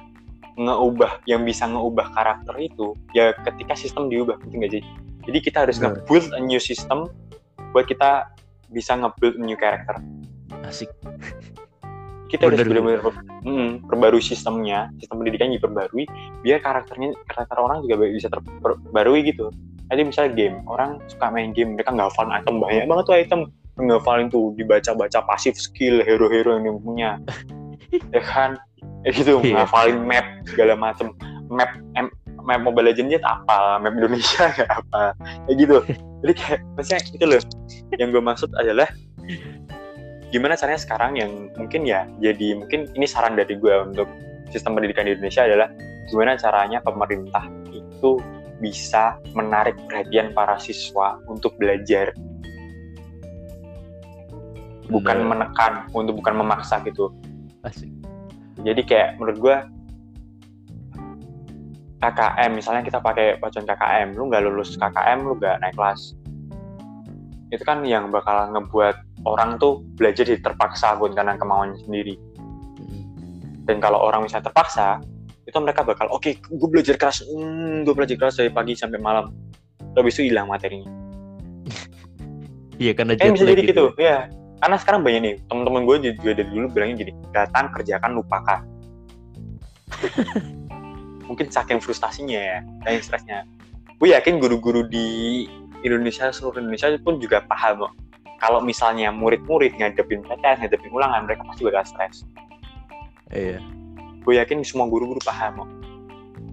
ngeubah yang bisa ngeubah karakter itu ya ketika sistem diubah gitu nggak sih? Jadi kita harus nge a new system buat kita bisa nge-build new character. Asik kita harus benar-benar mm, perbarui sistemnya sistem pendidikan diperbarui biar karakternya karakter orang juga bisa terperbarui gitu. Tadi misalnya game orang suka main game mereka nggak hafal item banyak banget tuh item. Ngafalin tuh dibaca-baca pasif skill hero-hero yang dia punya. [LAUGHS] Ya kan? Ya gitu Iya. ngafalin map segala macem. Map em, map Mobile Legends apa map Indonesia [LAUGHS] kayak apa. Kayak gitu. Jadi kayak maksudnya itu loh. Yang gue maksud adalah gimana caranya sekarang yang mungkin ya jadi mungkin ini saran dari gue untuk sistem pendidikan di Indonesia adalah gimana caranya pemerintah itu bisa menarik perhatian para siswa untuk belajar bukan Bener. menekan untuk bukan memaksa gitu Asik. jadi kayak menurut gue KKM misalnya kita pakai bacaan KKM lu nggak lulus KKM lu nggak naik kelas itu kan yang bakal ngebuat orang tuh belajar jadi terpaksa bukan karena kemauannya sendiri. Mm. dan kalau orang misalnya terpaksa itu mereka bakal oke gue belajar keras. Hmm, gue belajar keras dari pagi sampai malam. Habis itu hilang materinya. [LAUGHS] Iya karena eh bisa jadi gitu ya. ya karena sekarang banyak nih teman-teman gue juga dari dulu bilangnya gini datang kerjakan lupakan. [LAUGHS] Mungkin saking frustasinya ya saking stresnya. Gue yakin guru-guru di Indonesia seluruh Indonesia pun juga paham kok kalau misalnya murid-murid ngadepin PTS, ngadepin ulangan mereka pasti bakal stres. Iya. gue yakin semua guru-guru paham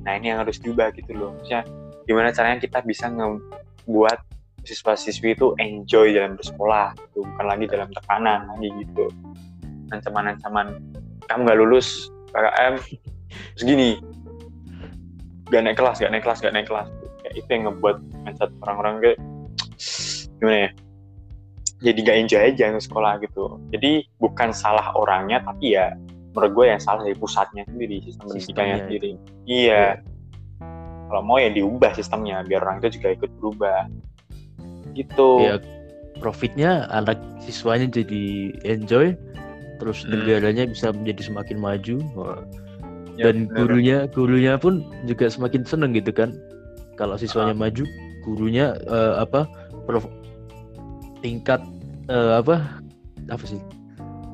nah ini yang harus diubah gitu loh. Maksudnya gimana caranya kita bisa ngebuat siswa-siswi itu enjoy dalam bersekolah gitu. bukan lagi dalam tekanan lagi gitu. Ancaman-ancaman kamu nggak lulus KKM segini gak naik kelas gak naik kelas gak naik kelas. Kayak itu yang ngebuat mindset orang-orang kayak [TSK] gimana ya jadi gak enjoy aja ke sekolah gitu. Jadi bukan salah orangnya tapi ya menurut gue yang salah dari pusatnya sendiri sistem pendidikannya Sistemnya sendiri. Iya. Kalau mau ya diubah sistemnya biar orang itu juga ikut berubah. Gitu. Ya profitnya anak siswanya jadi enjoy, terus Hmm. negaranya bisa menjadi semakin maju. Ya, dan bener. gurunya gurunya pun juga semakin seneng gitu kan. Kalau siswanya Ah. maju gurunya eh, apa prof- tingkat eh, apa? Apa sih?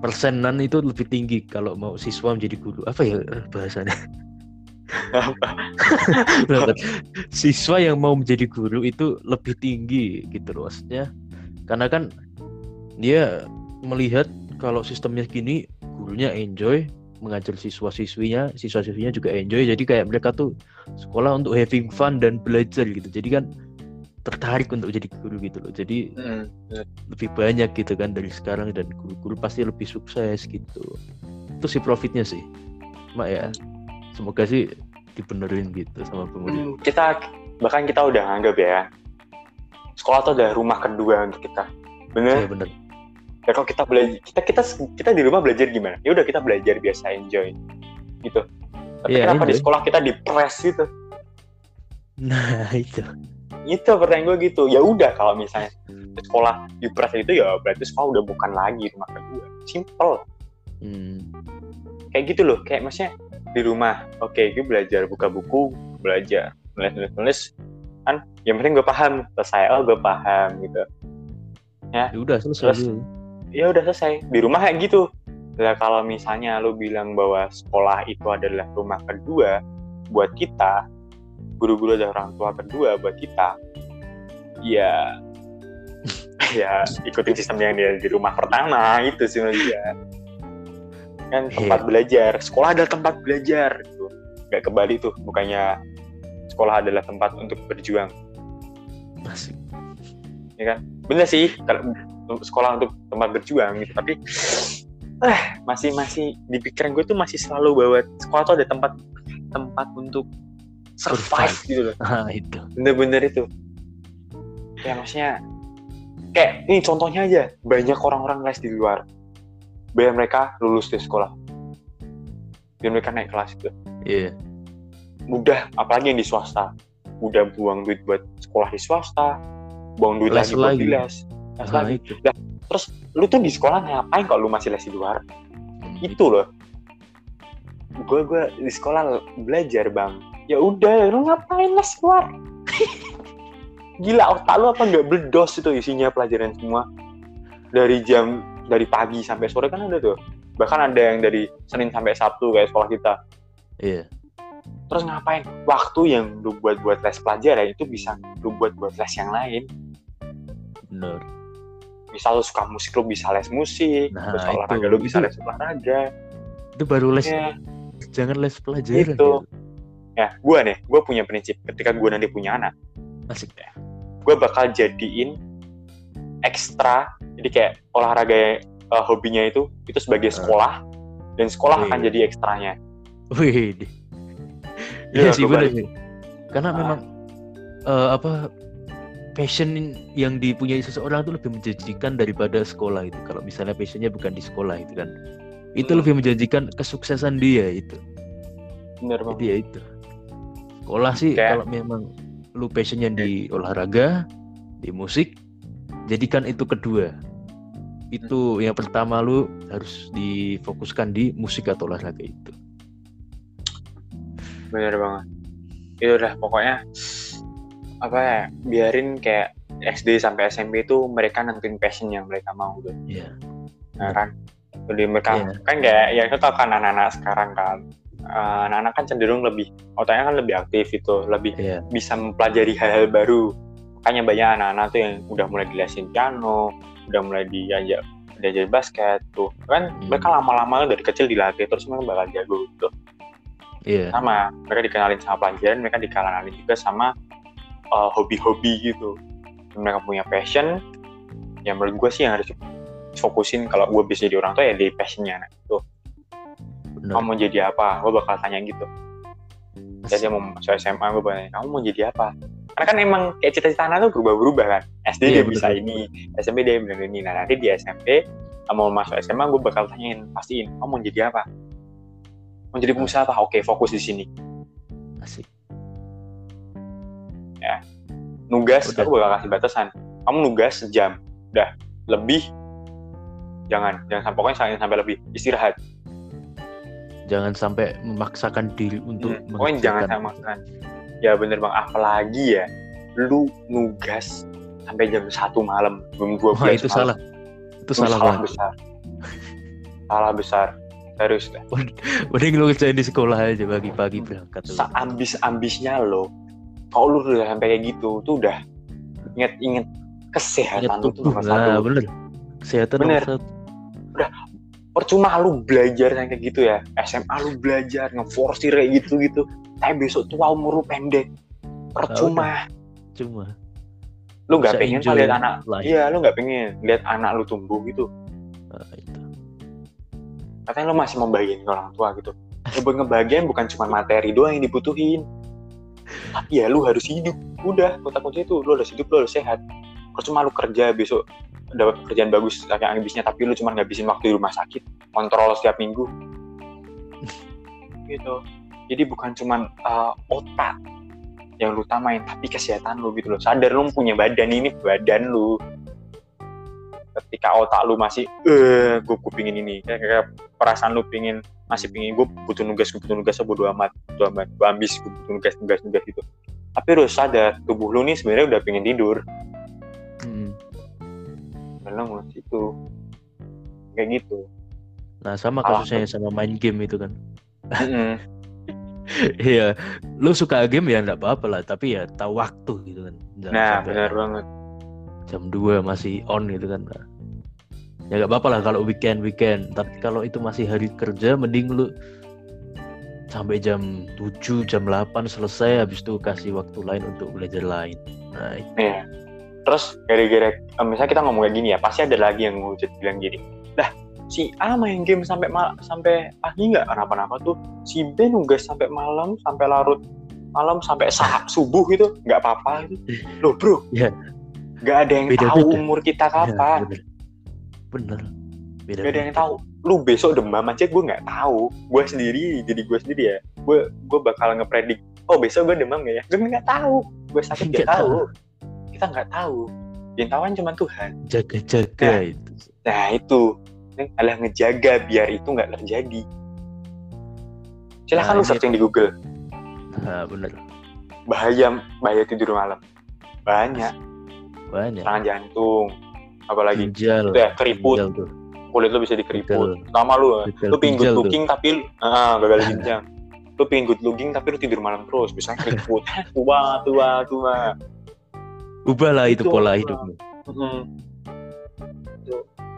Persenan itu lebih tinggi kalau mau siswa menjadi guru. Apa ya eh, bahasanya? [LAUGHS] Siswa yang mau menjadi guru itu lebih tinggi gitu loh maksudnya. Karena kan dia melihat kalau sistemnya gini gurunya enjoy mengajar siswa-siswinya siswa-siswinya juga enjoy. Jadi kayak mereka tuh sekolah untuk having fun dan belajar gitu. Jadi kan tertarik untuk jadi guru gitu loh. Jadi Mm, lebih banyak gitu kan dari sekarang dan guru-guru pasti lebih sukses gitu. Itu sih profitnya sih mak ya. Semoga sih dibenerin gitu sama pemerintah. Mm, kita bahkan kita udah anggap ya sekolah tuh udah rumah kedua untuk kita. Bener? Iya bener. Ya kalau kita belajar kita kita kita di rumah belajar gimana? Ya udah kita belajar biasa enjoy. Gitu. Tapi Iya, kenapa di enjoy. sekolah kita dipres gitu? Nah [LAUGHS] itu itu pertanyaan gue gitu. Ya udah kalau misalnya di sekolah dipres itu ya berarti sekolah udah bukan lagi rumah kedua. Simple. Hmm. kayak gitu loh kayak maksudnya di rumah oke gue belajar buka buku belajar nulis nulis nulis kan? Yang penting gue paham selesai oh gue paham gitu. Ya udah selesai Terus- dulu. ya udah selesai. Di rumah kayak gitu. Lah kalau misalnya lu bilang bahwa sekolah itu adalah rumah kedua buat kita guru-guru adalah orang tua kedua buat kita. Ya [LAUGHS] ya ikutin sistem yang dia di rumah pertama itu sih dia. Kan tempat belajar. Sekolah adalah tempat belajar gitu. Nggak kembali tuh bukannya sekolah adalah tempat untuk berjuang. Asik. bener sih kalau sekolah untuk tempat berjuang gitu tapi eh masih masih di pikiran gue tuh masih selalu bahwa sekolah tuh ada tempat tempat untuk survive Survive. gitu loh. [LAUGHS] Ah itu. Bener-bener itu. Ya maksudnya kayak ini contohnya aja. Banyak orang-orang les di luar. Biar mereka lulus di sekolah. Biar mereka naik kelas gitu. Iya. Mudah apalagi yang di swasta. Udah buang duit buat sekolah di swasta. Buang duit Les lagi buat lagi. di les. Les ah, lagi. itu. Lu tuh di sekolah ngapain kalau lu masih les di luar? Itu loh. Gue gue di sekolah belajar bang ya udah lu ngapain les luar [LAUGHS] gila otak lu apa nggak bledos itu isinya pelajaran semua? Dari jam dari pagi sampai sore kan ada tuh. Bahkan ada yang dari senin sampai sabtu kayak sekolah kita. Iya. Terus ngapain? Waktu yang lu buat buat les pelajaran itu bisa lu buat buat les yang lain. Bener. Misal lu suka musik lu bisa les musik. Nah, terus itu. olahraga lu bisa Itu- les olahraga. Itu baru les. Ya jangan les pelajaran Itu. ya. Ya gue nih gue punya prinsip ketika gue nanti punya anak asik gue bakal jadiin ekstra jadi kayak olahraga eh, hobinya itu itu sebagai Ah. sekolah dan sekolah akan Wih. jadi ekstranya Wih, Iya, iya sih balik. sih. Karena Ah. memang eh, apa passion yang dipunyai seseorang itu lebih menjanjikan daripada sekolah itu. Kalau misalnya passionnya bukan di sekolah itu kan, itu Hmm. lebih menjanjikan kesuksesan dia itu. Jadi banget ya itu. Sekolah sih Kayak- kalau memang lu passionnya di olahraga, di musik, jadikan itu kedua. Itu yang pertama lu harus difokuskan di musik atau olahraga itu. bener banget itu udah pokoknya apa ya biarin kayak SD sampai SMP itu mereka nentuin passion yang mereka mau gitu Iya. nah, kan jadi mereka Iya. kan kayak ya itu tau kan anak-anak sekarang kan Eh, anak-anak kan cenderung lebih otaknya kan lebih aktif itu lebih Iya. bisa mempelajari hal-hal baru makanya banyak anak-anak tuh yang udah mulai dilesin piano udah mulai diajak diajar basket tuh kan Hmm. mereka lama-lama dari kecil dilatih terus mereka bakal jago gitu Iya. sama mereka dikenalin sama pelajaran mereka dikenalin juga sama uh, hobi-hobi gitu mereka punya passion yang menurut gue sih yang harus fokusin kalau gue bisa jadi orang tua ya di passionnya nah, tuh Bener. kamu mau jadi apa? Gue bakal tanya gitu. Jadi mau masuk SMA gue bakal tanya kamu mau jadi apa? Karena kan emang kayak cita-cita anak tuh berubah-berubah kan. SD Iya, dia bener, bisa ini SMP dia bilang ini. Nah nanti di SMP mau masuk SMA gue bakal tanyain pastiin kamu mau jadi apa? Mau jadi pengusaha apa? Oke fokus di sini. Asik. nugas Udah. aku bakal kasih batasan. Kamu nugas sejam udah. Lebih. Jangan. Jangan sampai pokoknya jangan sampai lebih. Istirahat Jangan sampai memaksakan diri untuk Hmm, pokoknya jangan makan ya bener bang apalagi ya lu nugas sampai jam satu malam jam dua itu salah. Itu salah banget. besar salah besar serius dah Mending lu kerjain di sekolah aja pagi-pagi berangkat. tuh. seambis ambisnya lo kalau lu udah sampai kayak gitu tuh udah inget inget Ingat kesehatan lu tuh nomor Nah, satu bener. Kesehatan Bener. nomor satu. Percuma lu belajar yang kayak gitu ya. SMA lu belajar ngeforsir kayak gitu gitu tapi besok tua umur lu pendek. Percuma. Cuma lu nggak pengen lihat anak iya lu nggak pengen lihat anak lu tumbuh gitu. Itu. katanya lu masih membagian ke orang tua gitu. Ya buat ngebagian bukan cuma materi doang yang dibutuhin. Tapi ya lu harus hidup. Udah kota kunci itu lu harus hidup lu harus sehat. Percuma lu kerja besok dapat pekerjaan bagus kayak ambisnya tapi lu cuma ngabisin waktu di rumah sakit kontrol setiap minggu. [LAUGHS] Gitu. Jadi bukan cuma uh, otak yang lu utamain tapi kesehatan lu gitu loh. Sadar lu punya badan ini badan lu. Ketika otak lu masih eh gue pingin ini. Kayak, kayak perasaan lu pingin masih pingin gue butuh nugas gue butuh nugas bodo amat bodo amat gue ambis gue butuh nugas nugas nugas gitu. Tapi lu sadar tubuh lu nih sebenarnya udah pengen tidur. Belum itu kayak gitu Nah, sama kasusnya sama main game itu kan. [LAUGHS] Iya, lu suka game ya enggak apa-apa lah, tapi ya tahu waktu gitu kan. Jangan nah benar banget Jam 2 masih on gitu kan. Ya nggak apa-apa lah kalau weekend weekend, tapi kalau itu masih hari kerja mending lu sampai jam 7, jam 8 selesai habis itu kasih waktu lain untuk belajar lain. Nah, itu. Iya. Terus gara-gara eh, misalnya kita ngomong kayak gini ya, pasti ada lagi yang ngujud bilang gini. Dah, si A main game sampai mal sampai pagi nggak kenapa-napa tuh. Si B nugas sampai malam, sampai larut malam sampai sahab subuh itu nggak apa-apa itu. Loh, Bro. Iya. Nggak ada yang Beda-beda. tahu umur kita Ya, kapan. bener. Bener. Beda. Gak ada yang tahu. Lu besok demam aja gue nggak tahu. Gue sendiri, jadi gue sendiri ya. Gue gue bakal ngepredik. Oh besok gue demam nggak ya? Gue nggak tahu. Gue sakit [LAUGHS] Nggak tahu. Kita nggak tahu. Yang tahu kan cuma Tuhan. Jaga-jaga Nah. itu. Nah itu adalah ngejaga biar itu nggak terjadi. Silahkan Nah, lu searching di Google. Nah, bener. Bahaya bahaya tidur malam. Banyak. Banyak. Serangan jantung. Apalagi Ginjal. itu ya keriput. Ginjal tuh. Kulit lu bisa dikeriput. Sama lu. Betul. Lu pinggut Ginjal tuh. cooking tapi ah, gagal [LAUGHS] ginjal. lu pengen good looking tapi lu tidur malam terus misalnya keriput [LAUGHS] tua tua tua Ubah lah itu, Itu pola hidupmu.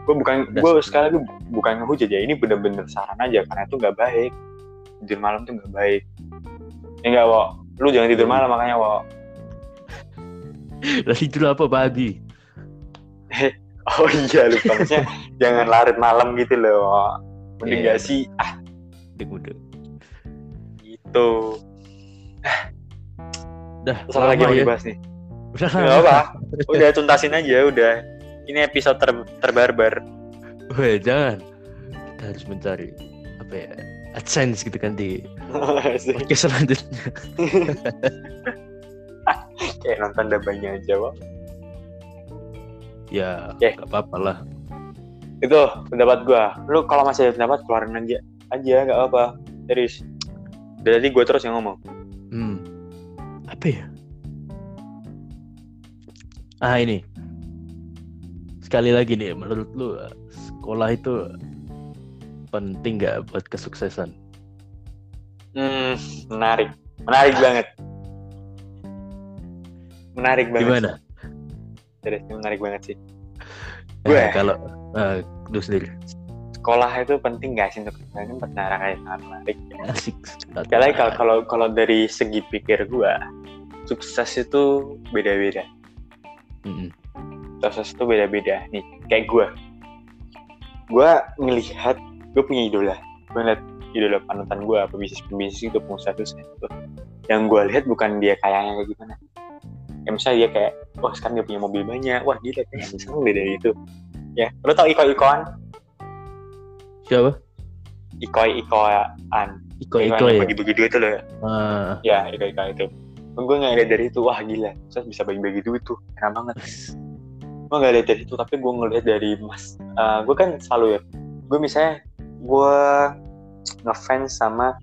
gue bukan gue sekali lagi bukan ngehujat ya ini bener-bener saran aja karena itu nggak baik. Tidur malam tuh nggak baik. Ya nggak wo lu jangan tidur malam makanya wo Lah itu apa pagi? [LAUGHS] oh iya lupa. Maksudnya jangan larut malam gitu loh mending Iya. nggak sih? Ah. Udah. gitu. Terus apa lagi ya. dibahas nih Udah nggak apa [LAUGHS] udah tuntasin aja udah ini episode ter terbarbar Weh, jangan. Kita harus mencari apa ya? AdSense gitu kan di [LAUGHS] podcast selanjutnya. [LAUGHS] kayak nonton dabanya aja wo Ya, Oke. nggak apa-apa lah. itu pendapat gua lu kalau masih ada pendapat keluarin aja aja nggak apa serius dari tadi gua terus yang ngomong Hmm. Apa ya? Ah ini. Sekali lagi nih, menurut lu sekolah itu penting nggak buat kesuksesan? hmm menarik menarik banget menarik banget Gimana? serius ini menarik banget sih Eh, Gue. kalau eh, lu sendiri sekolah itu penting gak sih untuk kita ini pertanyaan kayak sangat menarik asik. sekali kalau kalau kalau dari segi pikir gua sukses itu beda-beda Mm-mm. sukses itu beda-beda nih kayak gua. Gua ngelihat gue punya idola. Gue ngeliat idola panutan gue pebisnis pebisnis itu pengusaha itu itu yang gue lihat bukan dia kayaknya kayak gimana. Ya misalnya dia kayak wah sekarang dia punya mobil banyak. Wah gila kayaknya lebih dari itu ya lo tau iko ikoan? Siapa? Iko Ikoan. Iko yang ya. bagi-bagi duit itu loh Ah, ya iko iko itu gue nggak lihat dari itu wah gila saya bisa bagi-bagi duit tuh enak banget gue nggak lihat dari itu tapi gue ngelihat dari mas gue kan selalu ya gue misalnya gue ngefans sama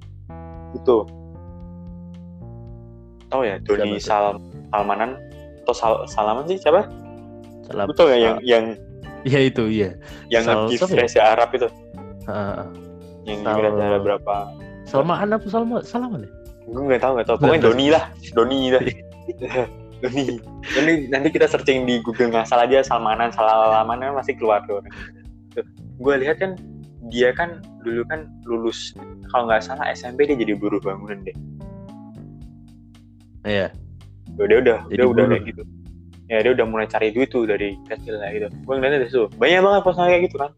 itu tau ya Doni Sal Salmanan atau Sal Salaman sih siapa? Lu tau gak yang yang Iya itu, iya. yang Sal- siapa ya? Arab itu ah. yang Sal- Arab berapa? Salmaan apa Salma? Salaman ya? Gue nggak tahu nggak tahu. Pokoknya tahu. Doni lah, Doni lah. [LAUGHS] Doni. Doni nanti kita searching di Google nggak salah aja Salmanan, Salamanan masih keluar tuh. Gue lihat kan dia kan dulu kan lulus kalau nggak salah SMP dia jadi buruh bangunan deh. Iya. Dia udah Jadi dia udah kayak gitu. Ya dia udah mulai cari duit tuh dari kecil lah gitu. Gue ngeliatnya dari situ. Banyak banget personal kayak gitu kan.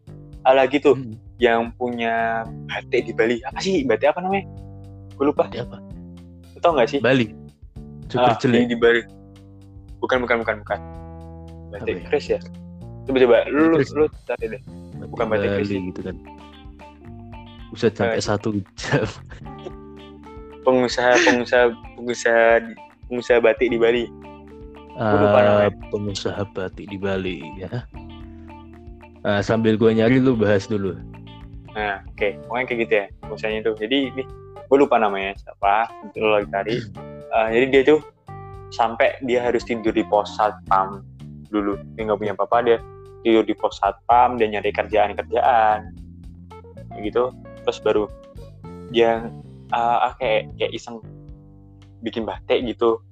Ada lagi tuh Hmm. yang punya batik di Bali. Apa sih batik apa namanya? Gue lupa. Berarti apa? Tau nggak sih? Bali. Cukur Ah, jelek. di, di Bali. Bukan bukan bukan bukan. Batik ya? Chris ya. Coba coba lu lu, Chris. lu cari deh. bukan batik Chris. gitu kan. Buset sampai satu jam. [LAUGHS] Pengusaha pengusaha pengusaha pengusaha batik di Bali. Ah, namanya. pengusaha batik di Bali ya. Ah, sambil gue nyari lu bahas dulu. Nah, oke, pokoknya kayak gitu ya. Pengusahanya itu. Jadi ini gue lupa namanya siapa. Lagi cari. Eh, jadi dia tuh sampai dia harus tidur di pos satpam dulu. Dia nggak punya apa-apa dia tidur di pos satpam dia nyari kerjaan kerjaan gitu terus baru dia ah, kayak kayak iseng bikin batik gitu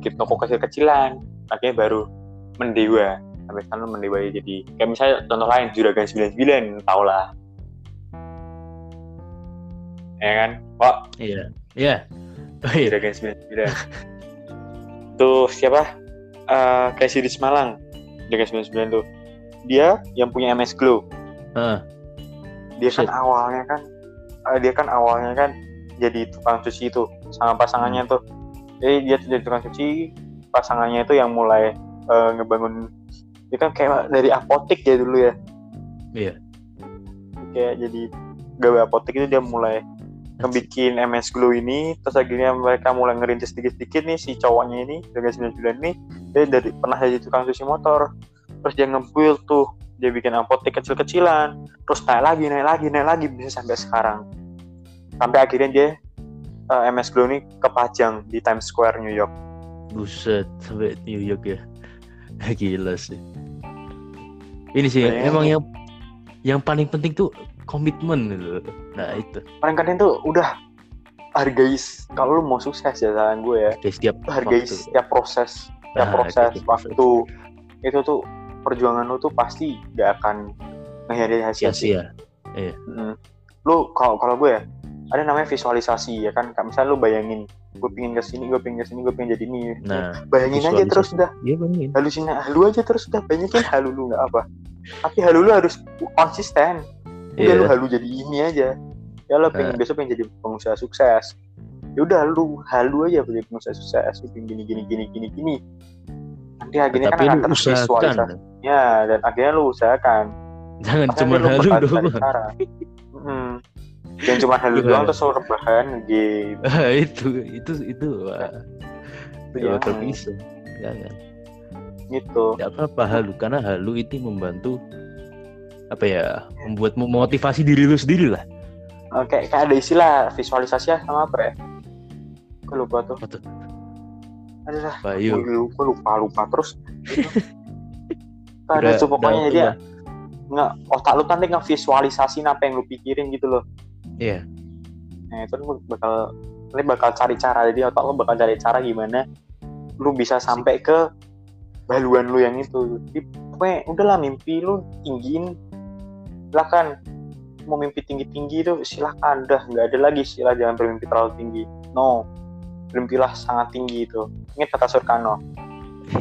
bikin toko kecil-kecilan akhirnya baru mendewa sampai sekarang mendewa jadi kayak misalnya contoh lain juragan 99 tau lah ya kan? Kok Iya. Iya. Juragan 99 tuh siapa? Eh Casey di Semalang. Juragan 99 tuh. Dia yang punya MS Glow. Ah, dia kan Shit. awalnya kan eh, dia kan awalnya kan jadi tukang cuci itu sama pasangannya tuh. Jadi dia jadi tukang cuci pasangannya itu yang mulai eh, ngebangun dia kan kayak dari apotek ya dulu ya. Iya. kayak jadi gawe apotek itu dia mulai ngebikin MS Glow ini terus akhirnya mereka mulai ngerintis sedikit-sedikit nih si cowoknya ini dengan 99 ini dia dari pernah jadi tukang cuci motor terus dia nge-build tuh dia bikin apotek kecil-kecilan terus naik lagi naik lagi naik lagi bisa sampai sekarang sampai akhirnya dia eh, MS Glow ini kepajang di Times Square New York Buset sampai New York ya. [LAUGHS] Gila sih. Ini sih Bayangin. emang yang yang paling penting tuh komitmen gitu. Nah itu. keren tuh udah hargai kalau lu mau sukses ya saran gue ya. Oke, setiap hargai waktu. setiap proses setiap Ah, proses waktu. Itu tuh perjuangan lu tuh pasti gak akan ngehianatin hasil sih. Sia-sia. Mm. lu kalau kalau gue ya ada namanya visualisasi ya kan. Misalnya lu bayangin gue pingin ke sini gue pingin ke sini gue pingin jadi ini. Nah bayangin aja terus udah iya bangin halusin halu aja terus udah banyakin halu lu nggak apa. Tapi halu lu harus konsisten udah Iya. lu halu jadi ini aja. Ya lo pengen Nah. besok pengen jadi pengusaha sukses. Ya udah lu halu aja jadi pengusaha sukses. Lu pengen gini gini gini gini gini. Nanti akhirnya tapi kan akan tervisualisasi. usahakan ya dan akhirnya lu usahakan. Jangan cuma lu halu doang. Mm. Jangan cuma halu doang terus lu rebahan [LAUGHS] Ah, itu itu itu wah, Itu jangan. bisa. Jangan. Gitu. Nggak apa-apa halu. Karena halu itu membantu apa ya membuat motivasi diri lu sendiri lah Oke, kayak ada istilah visualisasi ya sama apa ya? Gue lupa tuh. Apa tuh? Ada lah. Bayu Gue lupa lupa lupa terus. [LAUGHS] ada tuh pokoknya dia udah. nggak otak lu nanti ngevisualisasiin apa yang lu pikirin gitu loh. Iya. Nah itu lu bakal nanti bakal cari cara jadi otak lu bakal cari cara gimana lu bisa sampai ke baluan lu yang itu. Jadi pokoknya udahlah mimpi lu tinggiin silakan mau mimpi tinggi tinggi itu silahkan. Dah nggak ada lagi istilah jangan bermimpi terlalu tinggi. No. Mimpilah sangat tinggi itu. Ingat kata Surkano.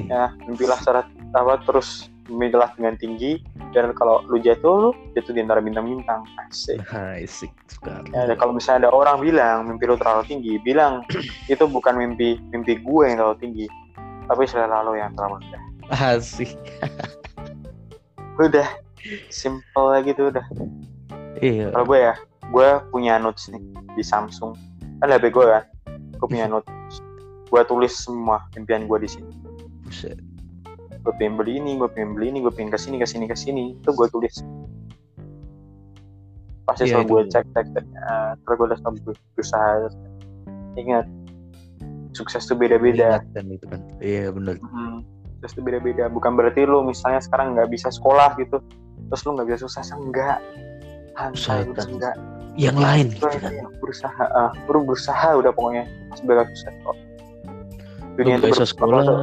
Ya mimpilah secara apa terus mimpilah dengan tinggi. Dan kalau lu jatuh lu jatuh di antara bintang-bintang. Asik. [LAUGHS] Asik sekali. ya, dan kalau misalnya ada orang bilang mimpi lu terlalu tinggi bilang [CLEARS THROAT] itu bukan mimpi mimpi gue yang terlalu tinggi. Tapi selera lo yang terlalu rendah. Asik. udah simple aja gitu udah. Iya. kalau gue ya gue punya notes nih di Samsung. Kan HP gue kan gue punya notes. Gue tulis semua impian gue di sini. Buset. gue pengen beli ini gue pengen beli ini gue pengen ke sini ke sini ke sini itu gue tulis. Pasti Iya, selalu gue cek cek cek. Uh, terus gue selalu berusaha. Ingat sukses tuh beda-beda. Mengingatkan itu kan. Iya benar. Hmm, sukses tuh beda-beda. Bukan berarti lu misalnya sekarang nggak bisa sekolah gitu terus lu nggak bisa sukses enggak Usahakan. enggak Yang lain gitu kan. berusaha ah, lu berusaha udah pokoknya bakal sukses kok dunia itu sekolah. tuh?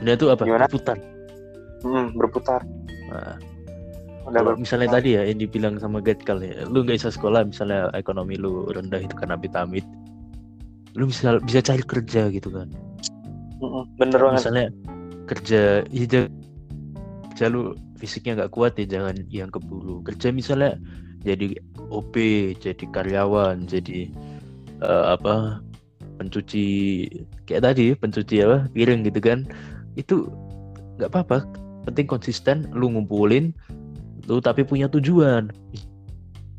Dunia itu apa? Gimana? Berputar. Hmm, berputar Nah, udah berputar. misalnya tadi ya yang dibilang sama Gatkal ya, lu nggak bisa sekolah misalnya ekonomi lu rendah itu karena amit lu bisa bisa cari kerja gitu kan. Bener banget misalnya kerja ya jangan- kerja lu fisiknya nggak kuat ya jangan yang keburu. Kerja misalnya jadi OP jadi karyawan jadi eh, apa pencuci kayak tadi pencuci apa piring gitu kan itu nggak apa-apa. Penting konsisten lu ngumpulin lu tapi punya tujuan.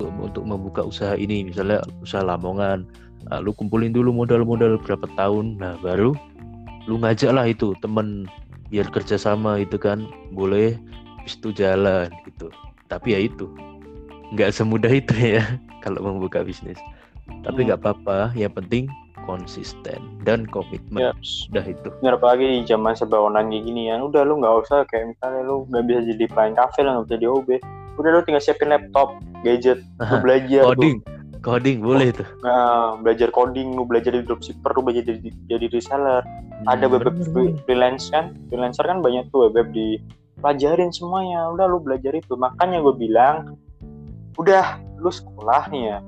Untuk, untuk membuka usaha ini misalnya usaha lamongan Nah, lu kumpulin dulu modal-modal berapa tahun nah baru lu ngajak lah itu temen biar kerjasama itu kan boleh habis itu jalan gitu. Tapi ya itu nggak semudah itu ya [LAUGHS] kalau membuka bisnis. Tapi Hmm. nggak apa-apa yang penting konsisten dan komitmen. Ya. sudah itu. Bener apalagi di zaman online kayak gini ya udah lu nggak usah kayak misalnya lu nggak bisa jadi pelayan kafe lah nggak bisa jadi OB udah lu tinggal siapin laptop gadget lu Aha, [LAUGHS] belajar tuh. coding. Coding boleh tuh. Nah, belajar coding lu belajar jadi dropshipper lu belajar jadi, jadi reseller. Ada Hmm, web bener, free- bener. freelance kan? Freelancer kan banyak tuh web, -web di pelajarin semuanya. Udah lu belajar itu. Makanya gue bilang udah lu sekolah nih ya.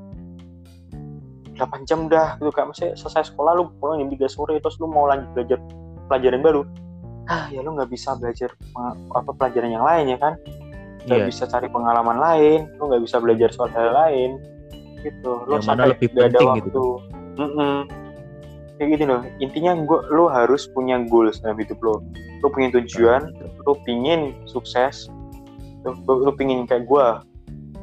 8 jam udah gitu kan. Maksudnya selesai sekolah lu pulang jam 3 sore terus lu mau lanjut belajar pelajaran baru. Ah ya lu nggak bisa belajar apa pelajaran yang lain ya kan? Nggak Iya. bisa cari pengalaman lain. Lu nggak bisa belajar soal hal lain. Gitu. Lu Yang mana sampai lebih nggak ada penting waktu. gitu. Mm-mm. Kayak gini loh intinya gua lu harus punya goals dalam hidup lo lu punya tujuan lu pingin sukses lu, lu, lu pingin kayak gua.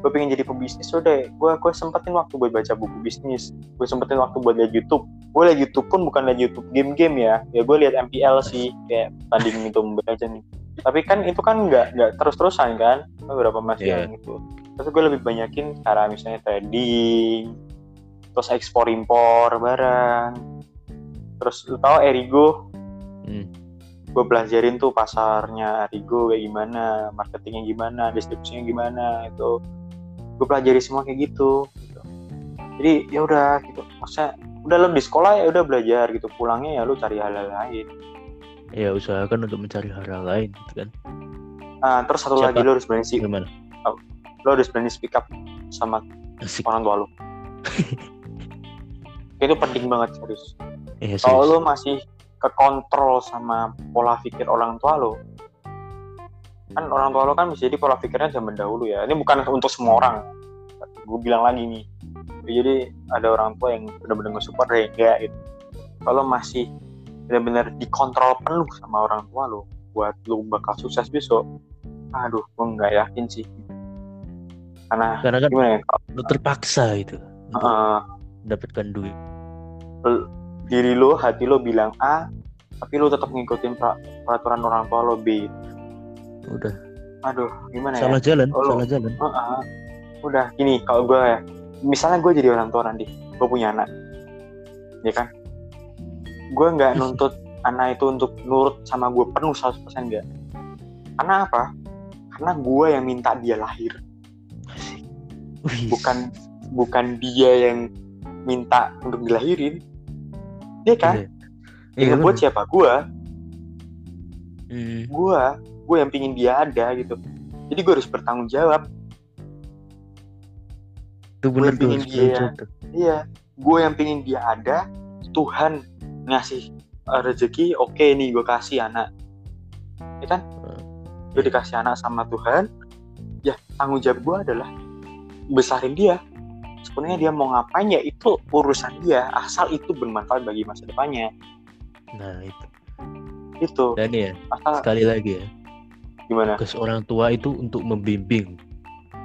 Gue pengen jadi pebisnis udah. Gue gue sempetin waktu buat baca buku bisnis. Gue sempetin waktu buat lihat YouTube. Gue lihat YouTube pun bukan lihat YouTube game-game ya. Ya gue lihat MPL sih kayak tanding itu Mobile Legends tapi kan itu kan nggak nggak terus-terusan kan? Beberapa masih yang itu. Terus gue lebih banyakin cara misalnya trading terus ekspor impor barang terus lu tahu Erigo? Hmm. gue pelajarin tuh pasarnya Arigo kayak gimana, marketingnya gimana, distribusinya gimana itu gue pelajari semua kayak gitu. gitu. jadi ya udah gitu. Maksudnya udah lo di sekolah ya udah belajar gitu. Pulangnya ya lu cari hal-hal lain. Ya usahakan untuk mencari hal lain gitu kan. Ah, terus satu Siapa? lagi lo harus berani sih. Gimana? Lo harus berani speak up sama asik. orang tua lo [LAUGHS] itu penting banget serius ya kalau serius. lo masih kekontrol sama pola pikir orang tua lo kan orang tua lo kan bisa jadi pola pikirnya zaman dahulu ya. Ini bukan untuk semua orang. Gue bilang lagi nih. Jadi ada orang tua yang benar-benar nge-support ya enggak gitu. Kalau masih benar-benar dikontrol penuh sama orang tua lo buat lo bakal sukses besok aduh gue nggak yakin sih. Karena karena kan gimana ya kalau, lu terpaksa itu untuk eh, mendapatkan duit diri lo hati lo bilang A tapi lo tetap ngikutin pra- peraturan orang tua lo B. Udah. Aduh gimana ya? Salah jalan Oh, salah jalan. Heeh. udah gini kalau gue ya misalnya gue jadi orang tua nanti gue punya anak ya kan? Gue nggak nuntut anak itu untuk nurut sama gue penuh 100% enggak karena apa? Karena gue yang minta dia lahir. Bukan bukan dia yang minta untuk dilahirin dia kan? Iya, yang buat siapa? Gue Hmm, gue gue yang pingin dia ada gitu. Jadi gue harus bertanggung jawab. Itu bener gue tuh dia. Iya, gue yang pingin dia ada, Tuhan ngasih uh, rezeki, oke nih gue kasih anak, ya kan? Gue dikasih anak sama Tuhan, ya tanggung jawab gue adalah besarin dia. Sebenarnya dia mau ngapain ya itu urusan dia, asal itu bermanfaat bagi masa depannya. nah itu Itu, dan ya asal sekali lagi ya gimana? tugas orang tua itu untuk membimbing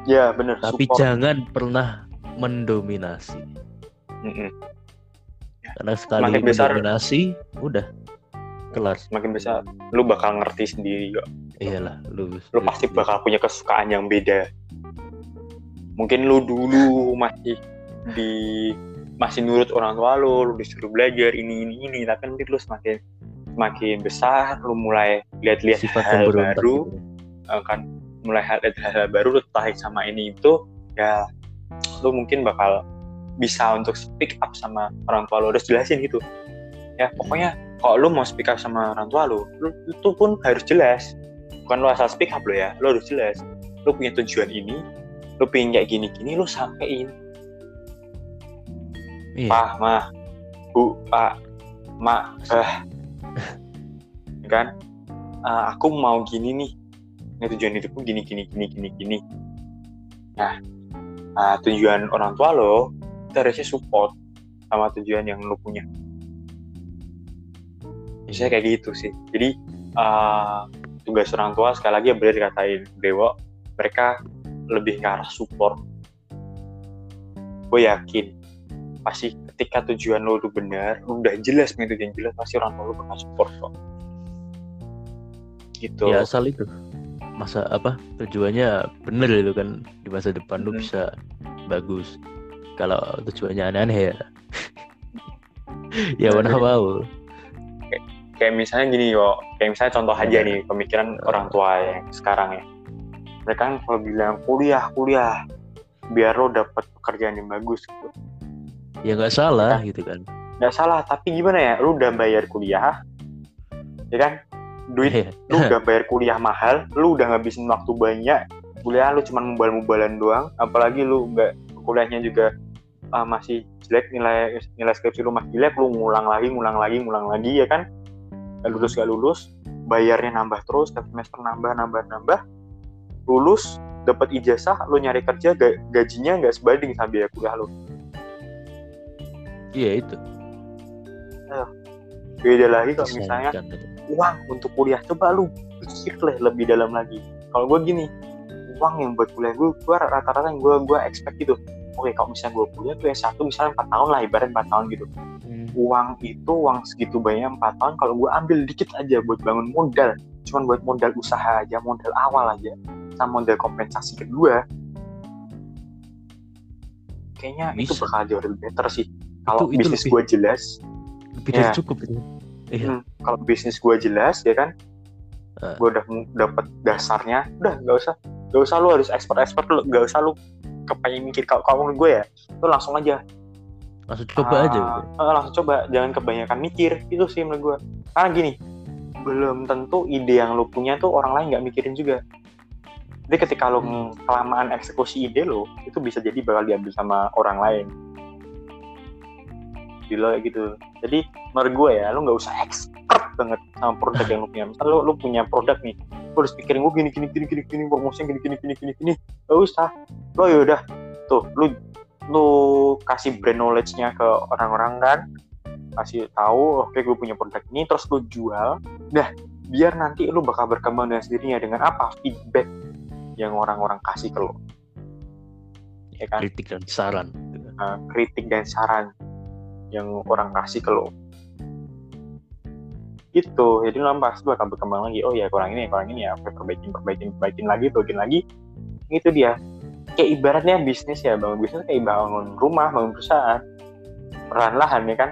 Ya bener, tapi support. jangan pernah mendominasi Mm-mm. karena sekali besar- mendominasi udah kelar Semakin besar, lu bakal ngerti sendiri kok. iyalah lu Lu pasti bakal punya kesukaan yang beda. Mungkin lu dulu masih di masih nurut orang tua lu, lu disuruh belajar ini ini ini, tapi nanti lu semakin semakin besar, lu mulai lihat-lihat hal pemberontak baru, gitu. eh, kan mulai hal hal baru lu tertarik sama ini itu, ya lu mungkin bakal bisa untuk speak up sama orang tua lu, harus jelasin gitu. Ya pokoknya kalau lu mau speak up sama orang tua lu, lu itu pun harus jelas. Bukan lu asal speak up lo ya, lu harus jelas. Lu punya tujuan ini, lu pengen kayak gini-gini, lu sampein. iya Pak, mah, bu, pak, mak, eh, [LAUGHS] kan? Eh, aku mau gini nih. Ini tujuan hidupku gini, gini, gini, gini, gini. Nah, eh, tujuan orang tua lo, kita harusnya support sama tujuan yang lo punya. Biasanya kayak gitu sih. Jadi, eh, tugas orang tua sekali lagi ya benar dikatain Dewa, mereka lebih ke arah support. Gue yakin pasti ketika tujuan lo udah benar, lu udah jelas punya tujuan jelas, pasti orang tua lo bakal support kok. Gitu. ya asal itu masa apa tujuannya bener itu kan di masa depan lu Hmm. bisa bagus kalau tujuannya aneh-aneh ya ya mana mau Kayak misalnya gini yo, kayak misalnya contoh aja nih pemikiran orang tua yang sekarang ya. Mereka kan kalau bilang kuliah, kuliah, biar lo dapet pekerjaan yang bagus gitu. ya nggak salah gitu kan Nggak salah, tapi gimana ya, lu udah bayar kuliah, ya kan? Duit Iya. lu udah bayar kuliah mahal, lu udah ngabisin waktu banyak, kuliah lu cuma mubal-mubalan doang, apalagi lu nggak kuliahnya juga ah, masih jelek nilai nilai skripsi lu masih jelek, lu ngulang lagi, ngulang lagi, ngulang lagi ya kan? Gak lulus gak lulus, bayarnya nambah terus, setiap semester nambah, nambah, nambah, lulus, dapat ijazah, lu nyari kerja, ga- gajinya nggak sebanding sama biaya kuliah lu. iya itu. Beda lagi kalau misalnya itu. uang untuk kuliah coba lu pikir lah lebih dalam lagi. Kalau gue gini uang yang buat kuliah gue gue rata-rata yang gue gue expect gitu. Oke kalau misalnya gue kuliah tuh S1 misalnya 4 tahun lah ibarat 4 tahun gitu. Hmm. uang itu uang segitu banyak 4 tahun kalau gue ambil dikit aja buat bangun modal. Cuman buat modal usaha aja modal awal aja sama modal kompensasi kedua kayaknya itu Bisa. bakal jauh lebih better sih. Kalau Itu- itu bisnis gue jelas. lebih dari Ya. cukup itu. Iya. Hmm, kalau bisnis gue jelas ya kan? Ah. gue udah dapet dasarnya. Udah nggak usah. Nggak usah lu harus expert expert lu. Nggak usah lu kepengen mikir kalau menurut gue ya. Lu langsung aja. Langsung coba Ah, aja gitu. eh, langsung coba. Jangan kebanyakan mikir. Itu sih menurut gue karena gini belum tentu ide yang lo punya tuh orang lain nggak mikirin juga jadi ketika lo kelamaan eksekusi ide lo itu bisa jadi bakal diambil sama orang lain. Di lo gitu. Jadi menurut gue ya lo nggak usah expert banget sama produk yang lo punya. Misal lo, lo punya produk nih lo harus pikirin gue gini gini gini gini gini promosinya gini gini gini gini gini. Gak usah. Lo yaudah tuh lo lu kasih brand knowledge-nya ke orang-orang kan kasih tahu oke gue punya produk ini terus lu jual. Nah biar nanti lu bakal berkembang dengan sendirinya dengan apa? Feedback yang orang-orang kasih ke lu ya kan? Kritik dan saran. Nah, kritik dan saran yang orang kasih ke lo. Gitu. Jadi lo pasti bakal berkembang lagi. Oh ya kurang ini kurang ini ya. Perbaikin perbaikin perbaikin lagi perbaikin lagi. Itu dia. Kayak ibaratnya bisnis ya. Bangun bisnis kayak bangun rumah bangun perusahaan. Perlahan-lahan ya kan?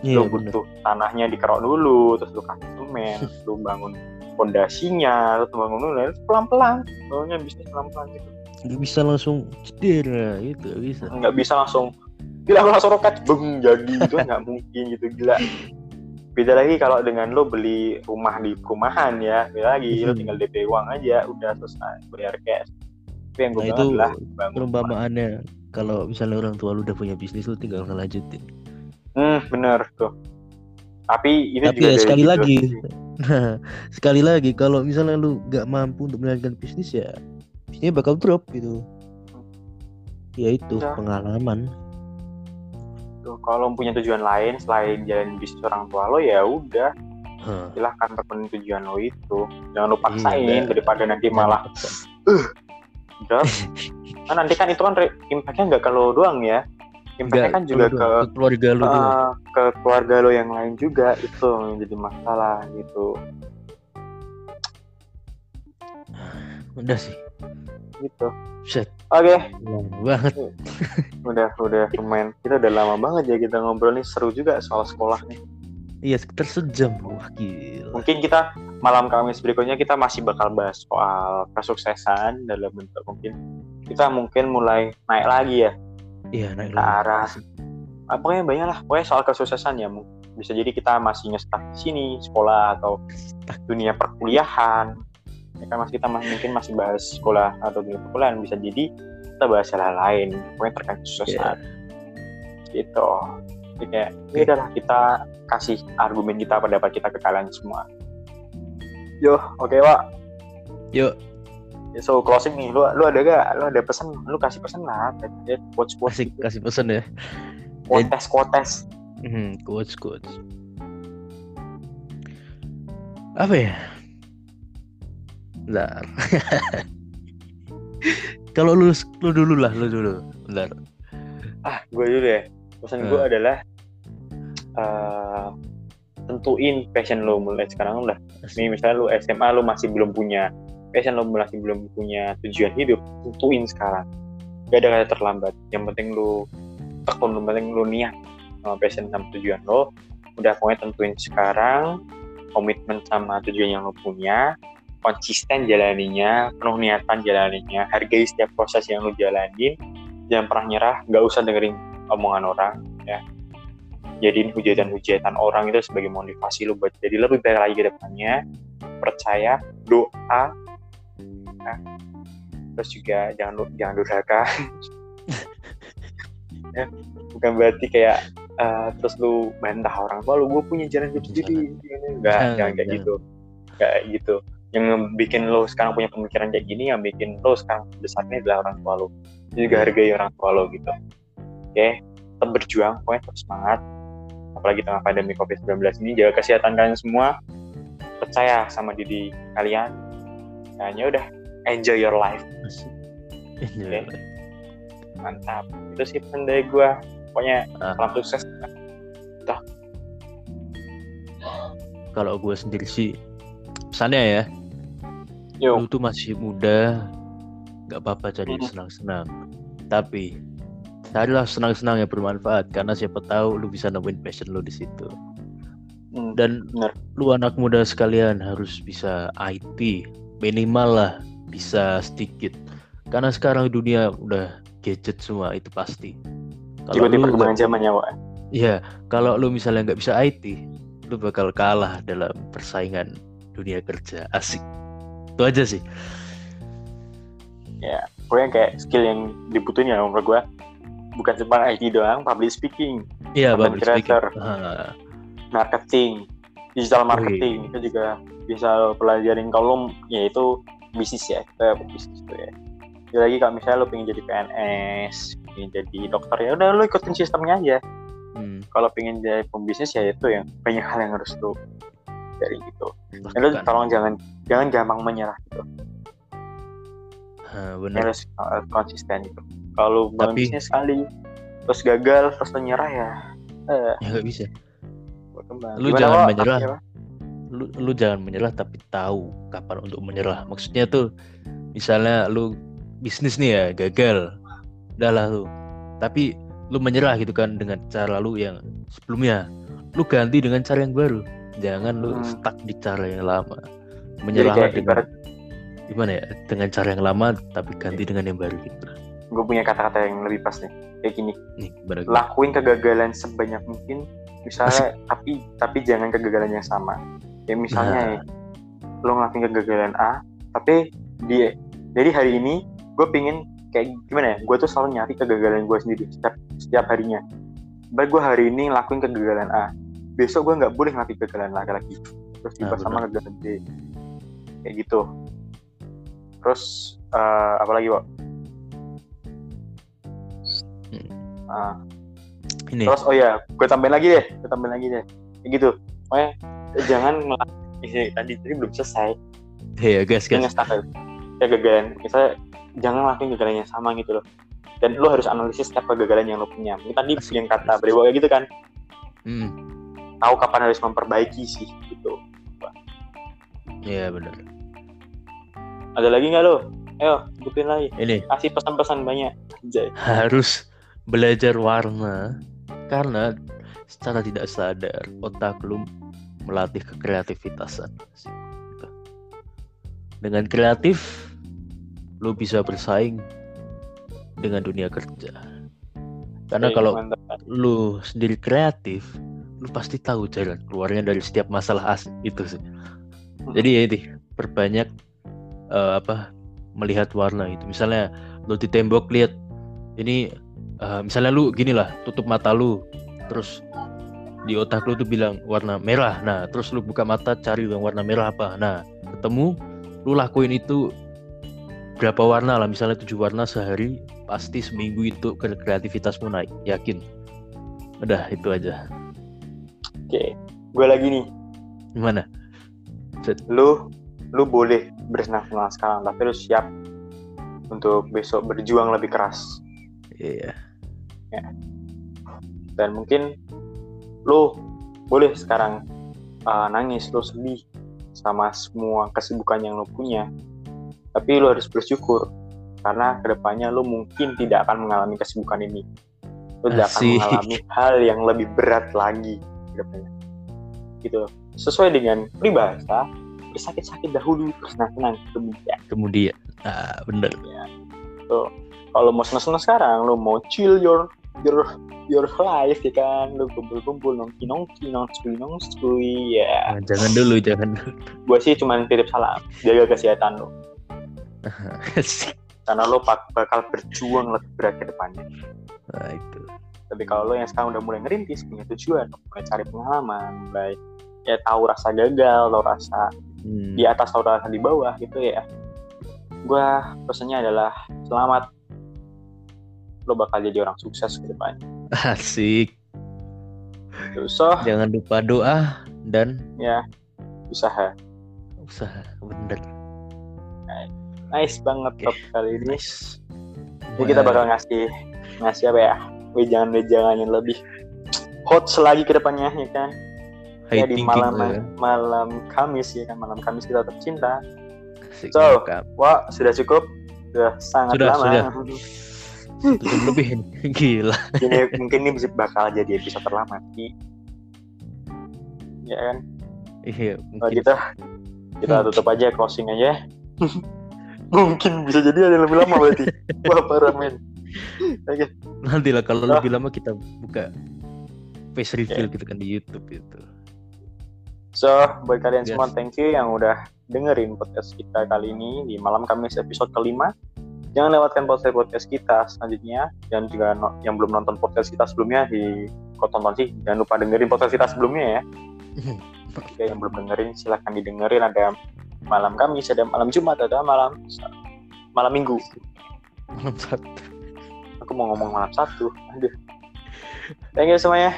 Iya lu bener. butuh tanahnya dikerok dulu terus lu kasih semen [LAUGHS] lu bangun lu bangun pelan-pelan bangunnya bisnis pelan-pelan gitu. Nggak bisa langsung cedera gitu nggak bisa. Nggak bisa langsung gila langsung roket beng jadi itu [LAUGHS] nggak mungkin gitu gila. Beda lagi kalau dengan lo beli rumah di perumahan ya beda lagi lo Mhm. tinggal DP uang aja udah selesai bayar cash. Tapi yang gue Nah, bilang itu adalah perumpamaannya. Kalau misalnya orang tua lu udah punya bisnis lu tinggal ngelanjutin. Hmm bener tuh tapi itu Tapi juga ya sekali gitu lagi. nah [LAUGHS] sekali lagi kalau misalnya lu nggak mampu untuk menjalankan bisnis ya bisnisnya bakal drop gitu ya itu Ya. pengalaman Tuh, kalau punya tujuan lain selain jalan bisnis orang tua lo ya udah Hah, silahkan terpenuhi tujuan lo itu jangan lo Iya, paksain udah. daripada nanti malah paksa. drop [LAUGHS] kan nanti kan itu kan impactnya nggak lo doang ya impactnya kan juga ke ke keluarga lu uh, ke keluarga lo yang lain juga itu yang jadi masalah gitu. Udah sih. Gitu. Set oke. Lama banget. Udah udah lumayan. Kita udah lama banget ya kita ngobrol nih. Seru juga soal sekolah nih. Iya sekitar sejam. Wah gila. Mungkin kita malam Kamis berikutnya kita masih bakal bahas soal kesuksesan dalam bentuk mungkin kita mungkin mulai naik lagi ya iya naik ke arah ah, pokoknya banyak lah. Pokoknya soal kesuksesan ya bisa jadi kita masih ngestak di sini sekolah atau dunia perkuliahan. Ya kan mas kita mas- mungkin masih bahas sekolah atau dunia perkuliahan. Bisa jadi kita bahas hal lain. Pokoknya terkait kesuksesan. Gitu. Jadi kayak ya Oke. udahlah kita kasih argumen kita pendapat kita ke kalian semua. Yo oke Wak? Yuk Ya, so closing nih lu lu ada gak lu ada pesan lu kasih pesan lah ya, quotes quotes kasih kasih pesan ya quotes quotes Hmm, quotes quotes. Apa ya? Bentar. [LAUGHS] Kalau lu lu dulu lah, lu dulu. Bentar. ah gue dulu ya pesan gue Hmm. adalah eh, tentuin passion lo mulai sekarang lah nih misalnya lu SMA lu masih belum punya passion lo masih belum punya tujuan hidup tentuin sekarang. Gak ada kata terlambat. Yang penting lu tekun lu penting lu niat sama passion sama tujuan lo. Udah pokoknya tentuin sekarang komitmen sama tujuan yang lo punya konsisten jalaninya penuh niatan jalaninya hargai setiap proses yang lo jalanin. Jangan pernah nyerah nggak usah dengerin omongan orang ya. Jadiin hujatan-hujatan orang itu sebagai motivasi lo buat jadi lebih baik lagi ke depannya. Percaya doa ya. terus juga jangan jangan durhaka. [LAUGHS] Ya bukan berarti kayak eh, terus lu bantah orang tua lu gue punya jalan hidup sendiri. Enggak Jangan, kayak gitu. Kayak gitu. Yang bikin lo sekarang punya pemikiran kayak gini yang bikin lo sekarang besarnya adalah orang tua lo Lu juga hargai orang tua lo gitu. Oke tetap berjuang pokoknya tetap semangat. Apalagi tengah pandemi covid-19 ini jaga kesehatan kalian semua. Percaya sama diri kalian. Dan ya udah enjoy your life Iya. mantap itu sih pesan dari gue pokoknya salam sukses Kalau gue sendiri sih pesannya ya, yuk lu tuh masih muda, nggak apa-apa cari Mhm. senang-senang. Tapi carilah senang-senang yang bermanfaat karena siapa tahu lu bisa nemuin passion lu di situ. Hmm, Dan bener. lu anak muda sekalian harus bisa IT minimal lah bisa sedikit karena sekarang dunia udah gadget semua itu pasti Kalau ikuti lu perkembangan zamannya Wak. Iya, kalau lu misalnya nggak bisa IT, lu bakal kalah dalam persaingan dunia kerja. Asik. Itu aja sih. ya pokoknya kayak skill yang dibutuhin ya menurut gue bukan cuma IT doang public speaking Iya, public speaking. creator. Ah, marketing digital Oh, marketing itu juga bisa pelajarin kalau ya itu bisnis ya kita bisnis itu ya. Jadi lagi kalau misalnya lo pengen jadi PNS pengen jadi dokter ya udah lo ikutin sistemnya aja. Hmm, kalau pengen jadi pembisnis ya itu yang banyak hal yang harus lo dari gitu. Ya, lo lakukan. tolong jangan jangan gampang menyerah gitu. Ya, benar. harus uh, konsisten gitu. Kalau bangun Tapi- bisnis sekali terus gagal terus lo nyerah ya eh, Ya nggak bisa. Lu Gimana, jangan menyerah. Lu, lu jangan menyerah tapi tahu kapan untuk menyerah. Maksudnya tuh misalnya lu bisnis nih ya gagal. Udah lah lu. Tapi lu menyerah gitu kan dengan cara lu yang sebelumnya. Lu ganti dengan cara yang baru. Jangan lu Hmm. stuck di cara yang lama. Jadi Menyerah kayak dengan ibarat gimana ya? Dengan cara yang lama tapi ganti dengan yang baru gitu. gue punya kata-kata yang lebih pas nih kayak gini Nih, gimana gimana? lakuin kegagalan sebanyak mungkin misalnya tapi tapi jangan kegagalan yang sama kayak misalnya Nah. ya, lo ngelakuin kegagalan A tapi dia jadi hari ini gue pingin kayak gimana ya gue tuh selalu nyari kegagalan gue sendiri setiap setiap harinya baik gue hari ini lakuin kegagalan A besok gue nggak boleh ngelakuin kegagalan lagi lagi terus Nah, tiba sama kegagalan B kayak gitu terus eh, apa lagi Wak? Hmm. Ah, Ini Terus oh ya, gue tambahin lagi deh, gue tambahin lagi deh. Kayak gitu. Pokoknya jangan ngelakuin ini tadi tadi belum selesai. ya guys guys. ya kegagalan. Misalnya jangan ngelakuin kegagalan yang sama gitu loh. Dan lo harus analisis setiap kegagalan yang lo punya. Mungkin tadi yang kata kayak gitu kan, Hmm, tahu kapan harus memperbaiki sih gitu. ya benar. Ada lagi nggak lo? Ayo, sebutin lagi. Ini Kasih pesan-pesan banyak. Anjay. harus belajar warna karena secara tidak sadar otak lu melatih kekreativitasan. Gitu. Dengan kreatif lu bisa bersaing dengan dunia kerja. Karena Oke, kalau mantap. lu sendiri kreatif, lu pasti tahu jalan keluarnya dari setiap masalah as itu sih. Jadi ya ini perbanyak eh, apa melihat warna itu. Misalnya lu di tembok lihat ini eh, misalnya lu gini lah tutup mata lu terus di otak lu tuh bilang warna merah. Nah, terus lu buka mata cari yang warna merah apa. Nah, ketemu lu lakuin itu berapa warna lah. Misalnya tujuh warna sehari pasti seminggu itu kreativitasmu naik. Yakin? Udah itu aja. Oke, gue lagi nih. gimana? Lu lu boleh bersenang-senang sekarang tapi lu siap untuk besok berjuang lebih keras. Iya. Dan mungkin lu boleh sekarang uh, nangis lu sedih sama semua kesibukan yang lu punya. Tapi lu harus bersyukur karena ke depannya lu mungkin tidak akan mengalami kesibukan ini. Lu tidak akan mengalami hal yang lebih berat lagi ke depannya gitu. Sesuai dengan peribahasa bersakit-sakit dahulu bersenang-senang kemudian. Kemudian. Ah bener. Kalau mau seneng-seneng sekarang lu mau chill your your your life ya kan? Lu kumpul-kumpul nongki nongki nongskui nongskui ya. Nah, jangan dulu jangan dulu. Gue sih cuman titip salam jaga kesehatan lu. [LAUGHS] Karena lu bak- bakal berjuang lebih berat ke depannya. Nah itu. Tapi kalau lo yang sekarang udah mulai ngerintis punya tujuan mulai cari pengalaman mulai ya tahu rasa gagal tahu rasa Hmm, di atas tahu rasa di bawah gitu ya. Gue pesannya adalah selamat lo bakal jadi orang sukses ke depannya [LAUGHS] asik. So jangan lupa doa dan ya usaha. Usaha bener. Nice banget Oke. top kali ini. nice. Jadi kita bakal ngasih ngasih apa ya? Wejangan-wejangan yang lebih hot lagi ke depannya ya kan? High ya di malam ya. malam Kamis ya kan? Malam Kamis kita tercinta Asik, So, wah sudah cukup? Sudah sangat Sudah, lama. sudah. [LAUGHS] tutup lebih. [LAUGHS] Gila. Ini mungkin ini bisa bakal jadi episode terlama. Di ya kan? Iya mungkin. gitu kita tutup aja closing aja. [LAUGHS] Mungkin bisa jadi ada yang lebih lama berarti. [LAUGHS] Wah parah men. Oke. Nanti lah kalau Oh. lebih lama kita buka face reveal gitu kan di YouTube gitu. So, buat kalian Yes. semua, thank you yang udah dengerin podcast kita kali ini. Di malam Kamis episode kelima. Jangan lewatkan podcast podcast kita selanjutnya dan juga no- yang belum nonton podcast kita sebelumnya di kok tonton sih jangan lupa dengerin podcast kita sebelumnya ya. [LAUGHS] Oke, yang belum dengerin silahkan didengerin ada malam Kamis, ada malam Jumat, ada malam malam Minggu. Malam satu. Aku mau ngomong malam satu. Aduh. Thank you semuanya.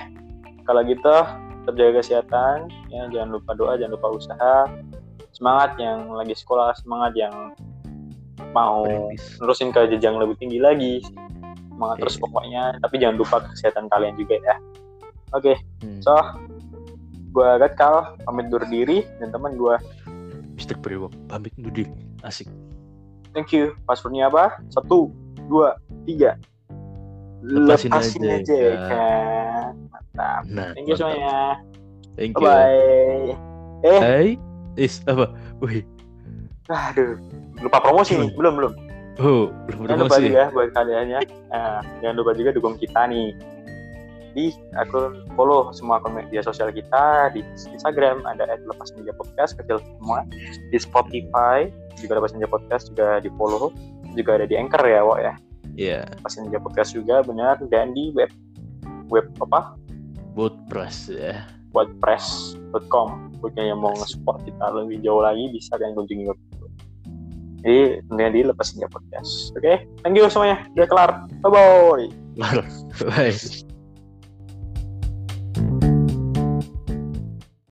Kalau gitu, tetap jaga kesehatan. Ya, jangan lupa doa, jangan lupa usaha. Semangat yang lagi sekolah, semangat yang mau nerusin ke jenjang lebih tinggi lagi. Semangat terus Iya. pokoknya. Tapi jangan lupa kesehatan kalian juga ya. Oke, Hmm. so gua Gatkal pamit undur diri dan teman gua Mister Priwok pamit undur diri. Asik. Thank you. Passwordnya apa? Satu, dua, tiga. Lepasin Lepasin aja, aja, Kak. kan. Mantap. Nah, Thank you mantap. semuanya. Thank you. Bye-bye. Eh, Hai. Is apa? Wih. Aduh. Lupa promosi nih. Belum, belum. Oh, belum Jangan lupa juga buat kalian ya. Nah, jangan lupa juga dukung kita nih. Di akun follow semua akun media sosial kita di Instagram ada @lepas media podcast kecil semua di Spotify juga lepas media podcast juga di follow juga ada di Anchor ya Wak ya Iya, lepas media podcast juga benar dan di web web apa WordPress ya. wordpress.com Buatnya yang mau nge-support kita lebih jauh lagi bisa kalian kunjungi. Jadi tentunya di lepas media podcast. Oke, thank you semuanya. Udah kelar. Bye bye. Bye.